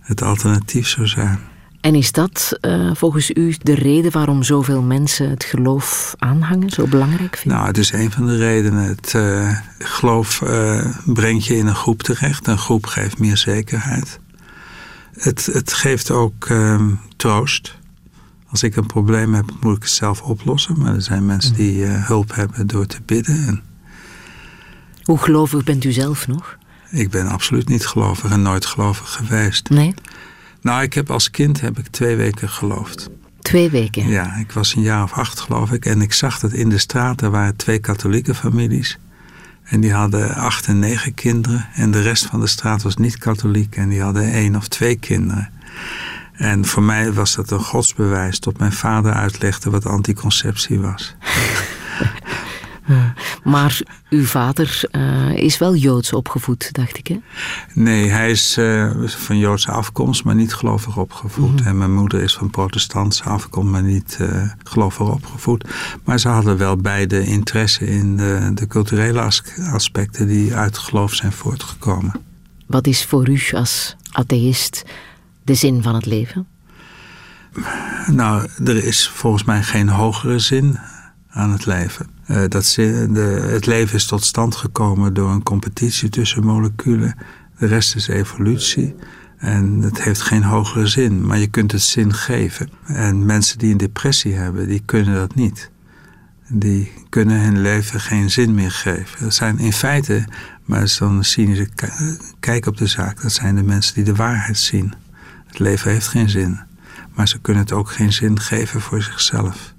het alternatief zou zijn. En is dat volgens u de reden waarom zoveel mensen het geloof aanhangen, zo belangrijk vinden? Nou, het is een van de redenen. Het geloof brengt je in een groep terecht. Een groep geeft meer zekerheid. Het, het geeft ook ehm, troost. Als ik een probleem heb, moet ik het zelf oplossen. Maar er zijn mensen die eh, hulp hebben door te bidden. En Hoe gelovig bent u zelf nog? ik ben absoluut niet gelovig en nooit gelovig geweest. Nee? Nou, ik heb als kind heb ik twee weken geloofd. Twee weken? Ja, ik was een jaar of acht geloof ik. En ik zag dat in de straat, er waren twee katholieke families. En die hadden acht en negen kinderen. En de rest van de straat was niet katholiek. En die hadden één of twee kinderen. En voor mij was dat een godsbewijs tot mijn vader uitlegde wat anticonceptie was. Maar uw vader uh, is wel Joods opgevoed, dacht ik, hè? Nee, hij is uh, van Joodse afkomst, maar niet gelovig opgevoed. Mm -hmm. En mijn moeder is van protestantse afkomst, maar niet uh, gelovig opgevoed. Maar ze hadden wel beide interesse in de, de culturele as aspecten die uit geloof zijn voortgekomen. Wat is voor u als atheïst de zin van het leven? Nou, er is volgens mij geen hogere zin aan het leven. Uh, dat de, het leven is tot stand gekomen door een competitie tussen moleculen. De rest is evolutie. En het heeft geen hogere zin, maar je kunt het zin geven. En mensen die een depressie hebben, die kunnen dat niet. Die kunnen hun leven geen zin meer geven. Dat zijn in feite, maar dat is dan een cynische kijk op de zaak, dat zijn de mensen die de waarheid zien. Het leven heeft geen zin, maar ze kunnen het ook geen zin geven voor zichzelf.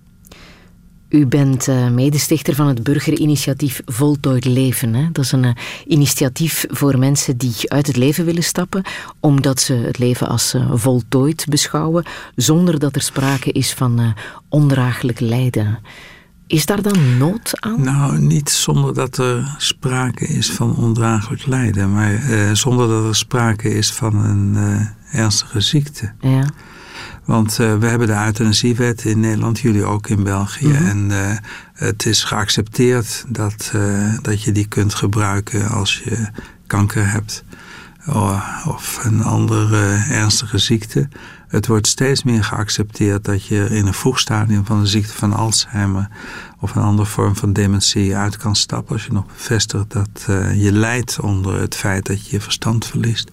U bent uh, medestichter van het burgerinitiatief Voltooid Leven. Hè? Dat is een uh, initiatief voor mensen die uit het leven willen stappen, omdat ze het leven als uh, voltooid beschouwen, zonder dat er sprake is van ondraaglijk lijden. Is daar dan nood aan? Nou, niet zonder dat er sprake is van ondraaglijk lijden, maar zonder dat er sprake is van een ernstige ziekte. Ja. Want uh, we hebben de euthanasiewet in Nederland, jullie ook in België. Mm -hmm. En uh, het is geaccepteerd dat, uh, dat je die kunt gebruiken als je kanker hebt. Of een andere ernstige ziekte. Het wordt steeds meer geaccepteerd dat je in een vroeg stadium van de ziekte van Alzheimer of een andere vorm van dementie uit kan stappen. Als je nog bevestigt dat je lijdt onder het feit dat je je verstand verliest.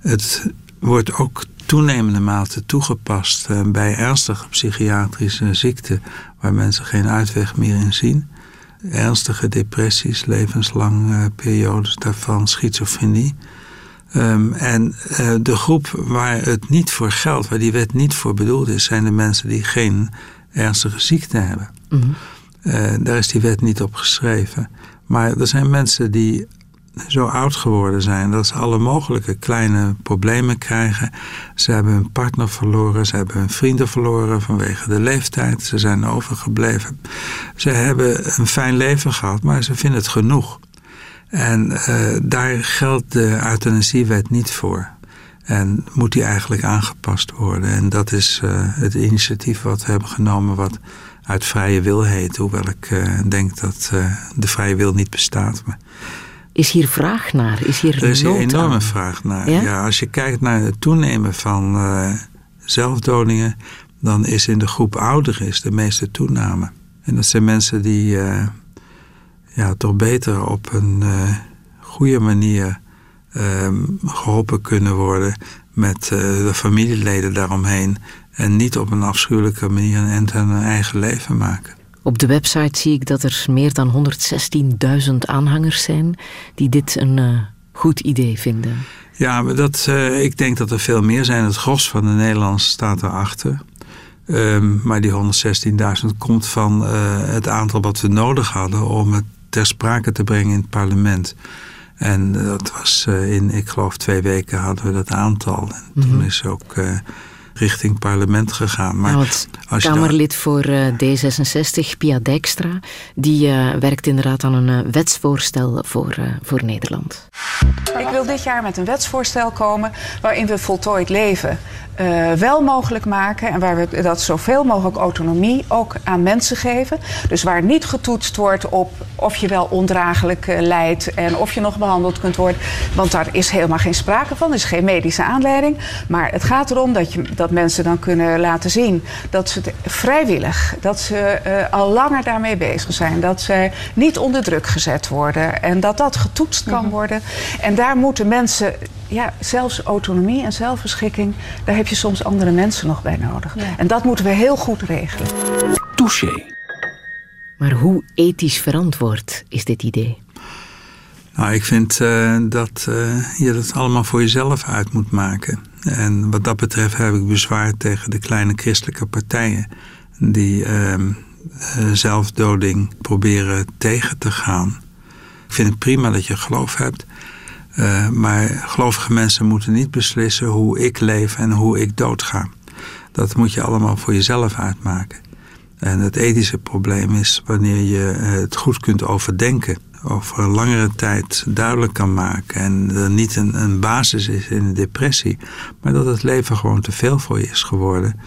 Het wordt ook toenemende mate toegepast uh, bij ernstige psychiatrische ziekten waar mensen geen uitweg meer in zien. Ernstige depressies, levenslang uh, periodes daarvan, schizofrenie. Um, en uh, de groep waar het niet voor geldt, waar die wet niet voor bedoeld is, zijn de mensen die geen ernstige ziekte hebben. Mm -hmm. daar is die wet niet op geschreven. Maar er zijn mensen die zo oud geworden zijn dat ze alle mogelijke kleine problemen krijgen. Ze hebben hun partner verloren, ze hebben hun vrienden verloren vanwege de leeftijd. Ze zijn overgebleven. Ze hebben een fijn leven gehad, maar ze vinden het genoeg. En uh, daar geldt de euthanasiewet niet voor. En moet die eigenlijk aangepast worden. En dat is uh, het initiatief wat we hebben genomen, wat uit vrije wil heet. Hoewel ik uh, denk dat de vrije wil niet bestaat. Maar is hier vraag naar? Is hier er is een enorme aan? vraag naar. Ja? Ja? als je kijkt naar het toenemen van zelfdodingen, dan is in de groep ouderen is de meeste toename. En dat zijn mensen die uh, ja, toch beter op een uh, goede manier geholpen kunnen worden met de familieleden daaromheen. En niet op een afschuwelijke manier een eind aan hun eigen leven maken. Op de website zie ik dat er meer dan 116.000 aanhangers zijn die dit een uh, goed idee vinden. Ja, maar dat, uh, ik denk dat er veel meer zijn. Het gros van de Nederlanders staat erachter. Um, maar die 116.000 komt van uh, het aantal wat we nodig hadden om het ter sprake te brengen in het parlement. En dat was in, ik geloof, twee weken hadden we dat aantal. En mm -hmm. toen is ook richting parlement gegaan. Maar ja, als Kamerlid voor uh, D66, Pia Dijkstra, die uh, werkt inderdaad aan een uh, wetsvoorstel voor, voor Nederland. Ik wil dit jaar met een wetsvoorstel komen waarin we voltooid leven uh, wel mogelijk maken en waar we dat zoveel mogelijk autonomie ook aan mensen geven. Dus waar niet getoetst wordt op of je wel ondraaglijk uh, lijdt en of je nog behandeld kunt worden. Want daar is helemaal geen sprake van, er is geen medische aanleiding. Maar het gaat erom dat, je, dat mensen dan kunnen laten zien dat ze het vrijwillig, dat ze uh, al langer daarmee bezig zijn, dat ze niet onder druk gezet worden en dat dat getoetst kan -hmm. worden. En daar moeten mensen ja, zelfs autonomie en zelfbeschikking, daar heb je soms andere mensen nog bij nodig. Ja. En dat moeten we heel goed regelen. Touché. Maar hoe ethisch verantwoord is dit idee? Nou, ik vind uh, dat uh, je dat allemaal voor jezelf uit moet maken. En wat dat betreft heb ik bezwaar tegen de kleine christelijke partijen die ehm, eh, zelfdoding proberen tegen te gaan. Ik vind het prima dat je geloof hebt. Uh, maar gelovige mensen moeten niet beslissen hoe ik leef en hoe ik doodga. Dat moet je allemaal voor jezelf uitmaken. En het ethische probleem is wanneer je het goed kunt overdenken. Over een langere tijd duidelijk kan maken. En er niet een, een basis is in een depressie. Maar dat het leven gewoon te veel voor je is geworden.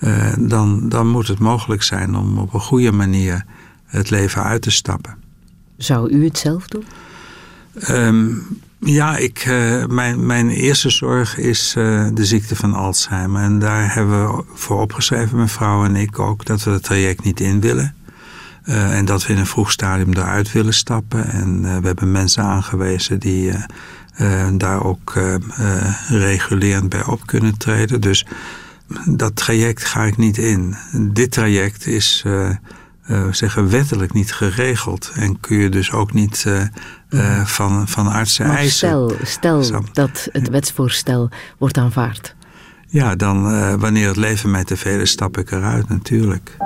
Uh, dan, dan moet het mogelijk zijn om op een goede manier het leven uit te stappen. Zou u het zelf doen? Um, ja, ik, uh, mijn, mijn eerste zorg is uh, de ziekte van Alzheimer. En daar hebben we voor opgeschreven, mijn vrouw en ik ook, dat we het traject niet in willen. Uh, en dat we in een vroeg stadium eruit willen stappen. En we hebben mensen aangewezen die daar ook regulerend bij op kunnen treden. Dus dat traject ga ik niet in. Dit traject is uh, zeggen, wettelijk niet geregeld. En kun je dus ook niet uh, van, van artsen maar eisen. Stel, stel dat het wetsvoorstel wordt aanvaard. Ja, dan wanneer het leven mij te veel is, stap ik eruit natuurlijk.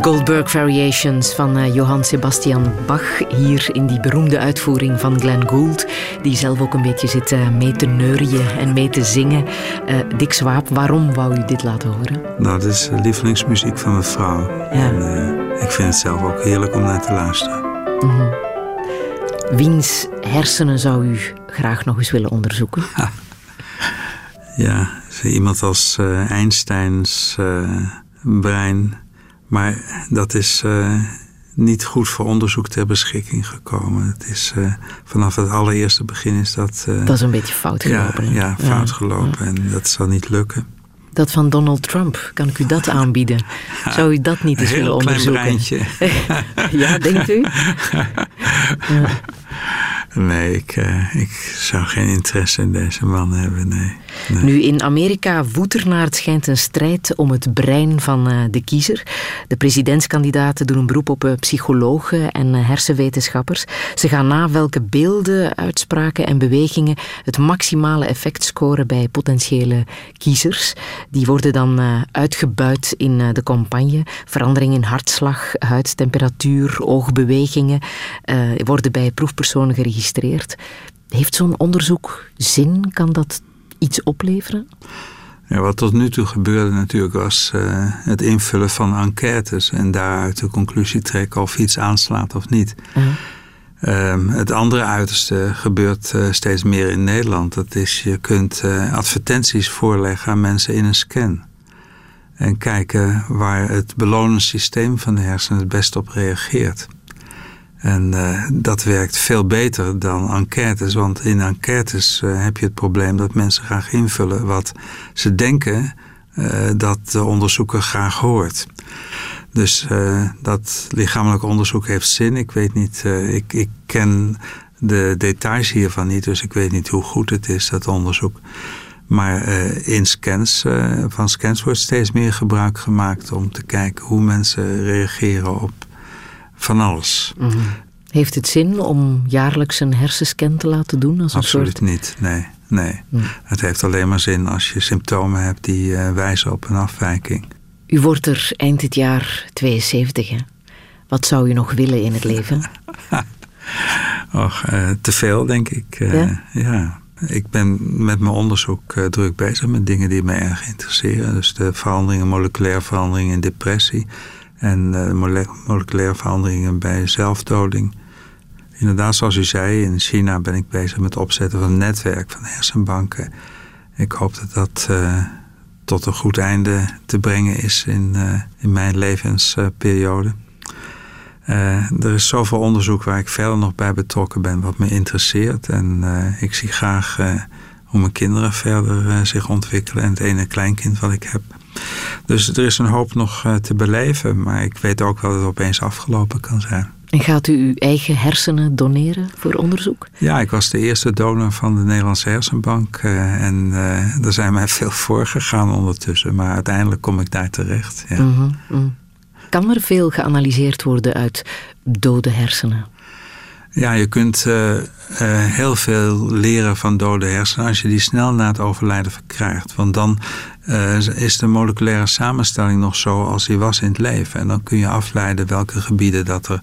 Goldberg Variations van uh, Johann Sebastian Bach. Hier in die beroemde uitvoering van Glenn Gould. Die zelf ook een beetje zit uh, mee te neurien en mee te zingen. Uh, Dick Swaap, waarom wou u dit laten horen? Nou, dit is lievelingsmuziek van mijn vrouw. Ja. En, ik vind het zelf ook heerlijk om naar te luisteren. Mm -hmm. Wiens hersenen zou u graag nog eens willen onderzoeken? ja, iemand als Einsteins brein maar dat is uh, niet goed voor onderzoek ter beschikking gekomen. Het is, uh, vanaf het allereerste begin is dat... Uh, dat is een beetje fout gelopen. Ja, ja fout gelopen en dat zal niet lukken. Dat van Donald Trump, kan ik u dat aanbieden? Zou u dat niet eens willen onderzoeken? Een klein breintje. ja, denkt u? Nee, ik, ik zou geen interesse in deze man hebben, nee. Nu, in Amerika woedt er naar het schijnt een strijd om het brein van uh, de kiezer. De presidentskandidaten doen een beroep op uh, psychologen en hersenwetenschappers. Ze gaan na welke beelden, uitspraken en bewegingen het maximale effect scoren bij potentiële kiezers. Die worden dan uitgebuit in de campagne. Verandering in hartslag, huidtemperatuur, oogbewegingen worden bij proefpersonen geregistreerd. Heeft zo'n onderzoek zin? Kan dat iets opleveren? Ja, wat tot nu toe gebeurde natuurlijk was uh, het invullen van enquêtes en daaruit de conclusie trekken of iets aanslaat of niet. Um, het andere uiterste gebeurt uh, steeds meer in Nederland. Dat is, je kunt uh, advertenties voorleggen aan mensen in een scan. En kijken waar het beloningssysteem van de hersenen het best op reageert. En uh, dat werkt veel beter dan enquêtes. Want in enquêtes heb je het probleem dat mensen graag invullen wat ze denken dat de onderzoeker graag hoort. Dus dat lichamelijk onderzoek heeft zin. Ik weet niet, ik, ik ken de details hiervan niet, dus ik weet niet hoe goed het is, dat onderzoek. Maar in scans, van scans wordt steeds meer gebruik gemaakt om te kijken hoe mensen reageren op van alles. Mm -hmm. Heeft het zin om jaarlijks een hersenscan te laten doen? Als een Absoluut soort... niet, nee. nee. Mm. Het heeft alleen maar zin als je symptomen hebt die wijzen op een afwijking. U wordt er eind dit jaar 72. Hè? Wat zou u nog willen in het leven? Och, uh, te veel, denk ik. Uh, ja? ja? Ik ben met mijn onderzoek uh, druk bezig met dingen die mij erg interesseren. Dus de veranderingen, moleculaire veranderingen in depressie. En moleculaire veranderingen bij zelfdoding. Inderdaad, zoals u zei, in China ben ik bezig met het opzetten van een netwerk van hersenbanken. Ik hoop dat dat tot een goed einde te brengen is in, uh, in mijn levensperiode. Uh, er is zoveel onderzoek waar ik verder nog bij betrokken ben, wat me interesseert. En uh, ik zie graag hoe mijn kinderen verder zich ontwikkelen en het ene kleinkind wat ik heb. Dus er is een hoop nog te beleven, maar ik weet ook wel dat het opeens afgelopen kan zijn. En gaat u uw eigen hersenen doneren voor onderzoek? Ja, ik was de eerste donor van de Nederlandse Hersenbank. Uh, en uh, er zijn mij veel voor gegaan ondertussen. Maar uiteindelijk kom ik daar terecht. Ja. Mm -hmm, mm. Kan er veel geanalyseerd worden uit dode hersenen? Ja, je kunt uh, heel veel leren van dode hersenen als je die snel na het overlijden verkrijgt. Want dan is de moleculaire samenstelling nog zo als die was in het leven. En dan kun je afleiden welke gebieden dat er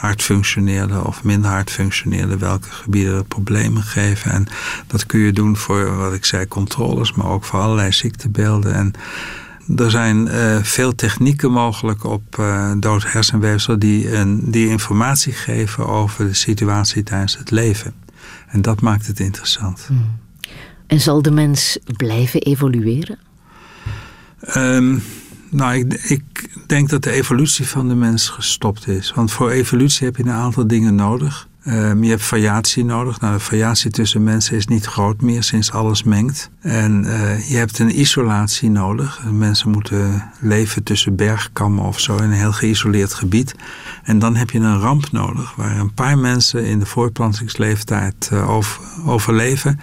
hard functioneerde of minder hard functioneerde, welke gebieden er problemen geven. En dat kun je doen voor, wat ik zei, controles, maar ook voor allerlei ziektebeelden. En er zijn uh, veel technieken mogelijk op uh, dood hersenweefsel die, een, die informatie geven over de situatie tijdens het leven. En dat maakt het interessant. Hmm. En zal de mens blijven evolueren? Um, nou, ik, ik, denk dat de evolutie van de mens gestopt is. Want voor evolutie heb je een aantal dingen nodig. Um, je hebt variatie nodig. Nou, de variatie tussen mensen is niet groot meer sinds alles mengt. En uh, je hebt een isolatie nodig. Mensen moeten leven tussen bergkammen of zo in een heel geïsoleerd gebied. En dan heb je een ramp nodig waar een paar mensen in de voortplantingsleeftijd uh, over, overleven.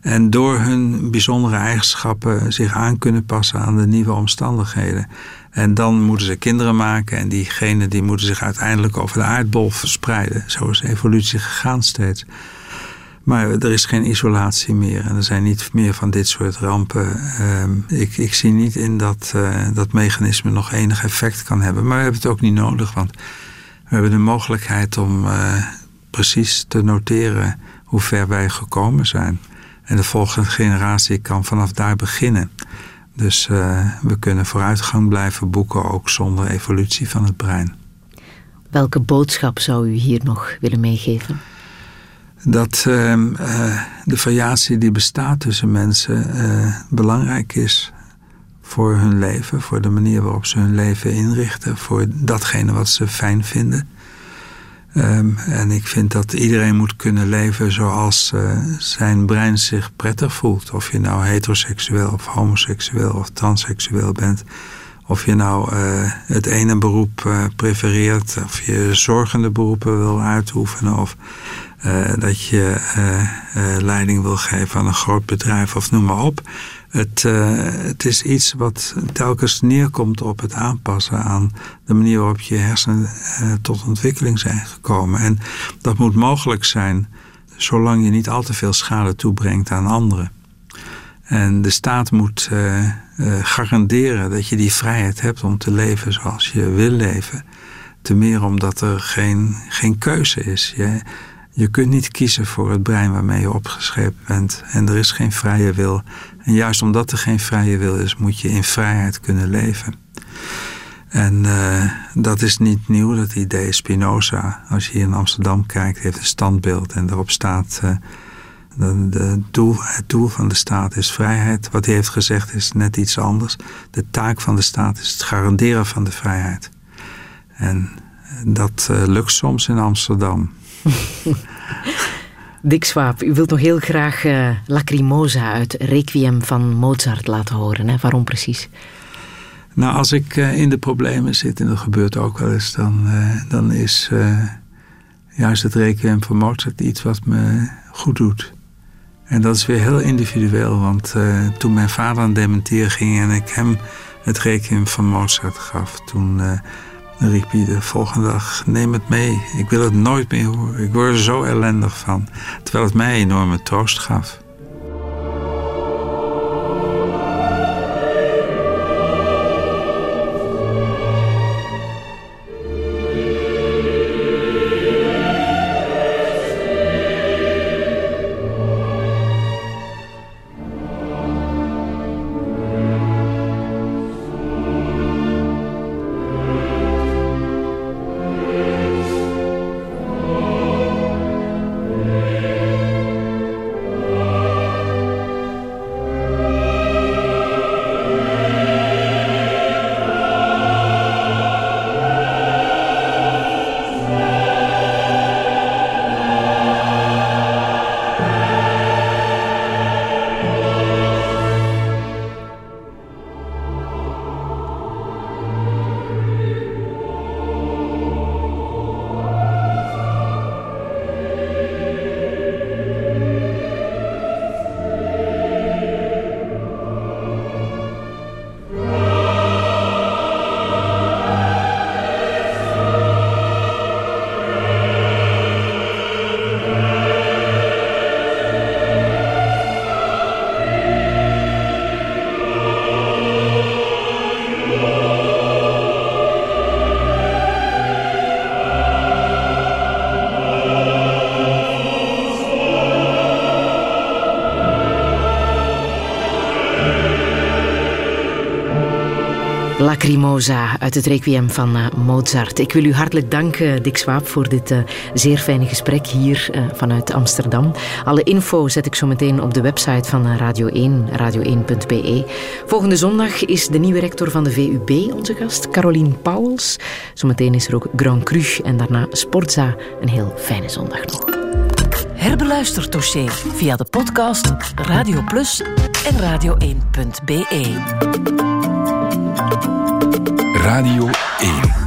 En door hun bijzondere eigenschappen zich aan kunnen passen aan de nieuwe omstandigheden. En dan moeten ze kinderen maken en diegenen die moeten zich uiteindelijk over de aardbol verspreiden. Zo is evolutie gegaan steeds. Maar er is geen isolatie meer en er zijn niet meer van dit soort rampen. Uh, ik, ik, zie niet in dat uh, dat mechanisme nog enig effect kan hebben. Maar we hebben het ook niet nodig, want we hebben de mogelijkheid om uh, precies te noteren hoe ver wij gekomen zijn. En de volgende generatie kan vanaf daar beginnen. Dus uh, we kunnen vooruitgang blijven boeken, ook zonder evolutie van het brein. Welke boodschap zou u hier nog willen meegeven? Dat uh, uh, de variatie die bestaat tussen mensen belangrijk is voor hun leven, voor de manier waarop ze hun leven inrichten, voor datgene wat ze fijn vinden. Um, en ik vind dat iedereen moet kunnen leven zoals uh, zijn brein zich prettig voelt. Of je nou heteroseksueel of homoseksueel of transseksueel bent. Of je nou uh, het ene beroep uh, prefereert. Of je zorgende beroepen wil uitoefenen. Of dat je leiding wil geven aan een groot bedrijf of noem maar op. Het, uh, het is iets wat telkens neerkomt op het aanpassen aan de manier waarop je hersenen uh, tot ontwikkeling zijn gekomen. En dat moet mogelijk zijn zolang je niet al te veel schade toebrengt aan anderen. En de staat moet uh, garanderen dat je die vrijheid hebt om te leven zoals je wil leven. Te meer omdat er geen, geen keuze is. Je kunt niet kiezen voor het brein waarmee je opgescheept bent. En er is geen vrije wil. En juist omdat er geen vrije wil is, moet je in vrijheid kunnen leven. En uh, dat is niet nieuw, dat idee. Spinoza, als je hier in Amsterdam kijkt, heeft een standbeeld en daarop staat. Uh, de, doel, het doel van de staat is vrijheid. Wat hij heeft gezegd is net iets anders. De taak van de staat is het garanderen van de vrijheid. En dat uh, lukt soms in Amsterdam. Dick Swaap, u wilt nog heel graag uh, Lacrimosa uit Requiem van Mozart laten horen. Hè? Waarom precies? Nou, als ik uh, in de problemen zit, en dat gebeurt ook wel eens, dan, uh, dan is juist het Requiem van Mozart iets wat me goed doet. En dat is weer heel individueel, want toen mijn vader aan dementeren ging en ik hem het Requiem van Mozart gaf, toen dan riep hij de volgende dag: Neem het mee. Ik wil het nooit meer horen. Ik word er zo ellendig van. Terwijl het mij enorme troost gaf. Lacrimosa uit het Requiem van uh, Mozart. Ik wil u hartelijk danken, Dick Swaap, voor dit uh, zeer fijne gesprek hier uh, vanuit Amsterdam. Alle info zet ik zo meteen op de website van Radio 1, radio1.be. Volgende zondag is de nieuwe rector van de VUB onze gast, Caroline Pauwels. Zometeen is er ook Grand Cru en daarna Sportza. Een heel fijne zondag nog. Herbeluister dossier via de podcast Radio Plus en radio1.be. Radio 1.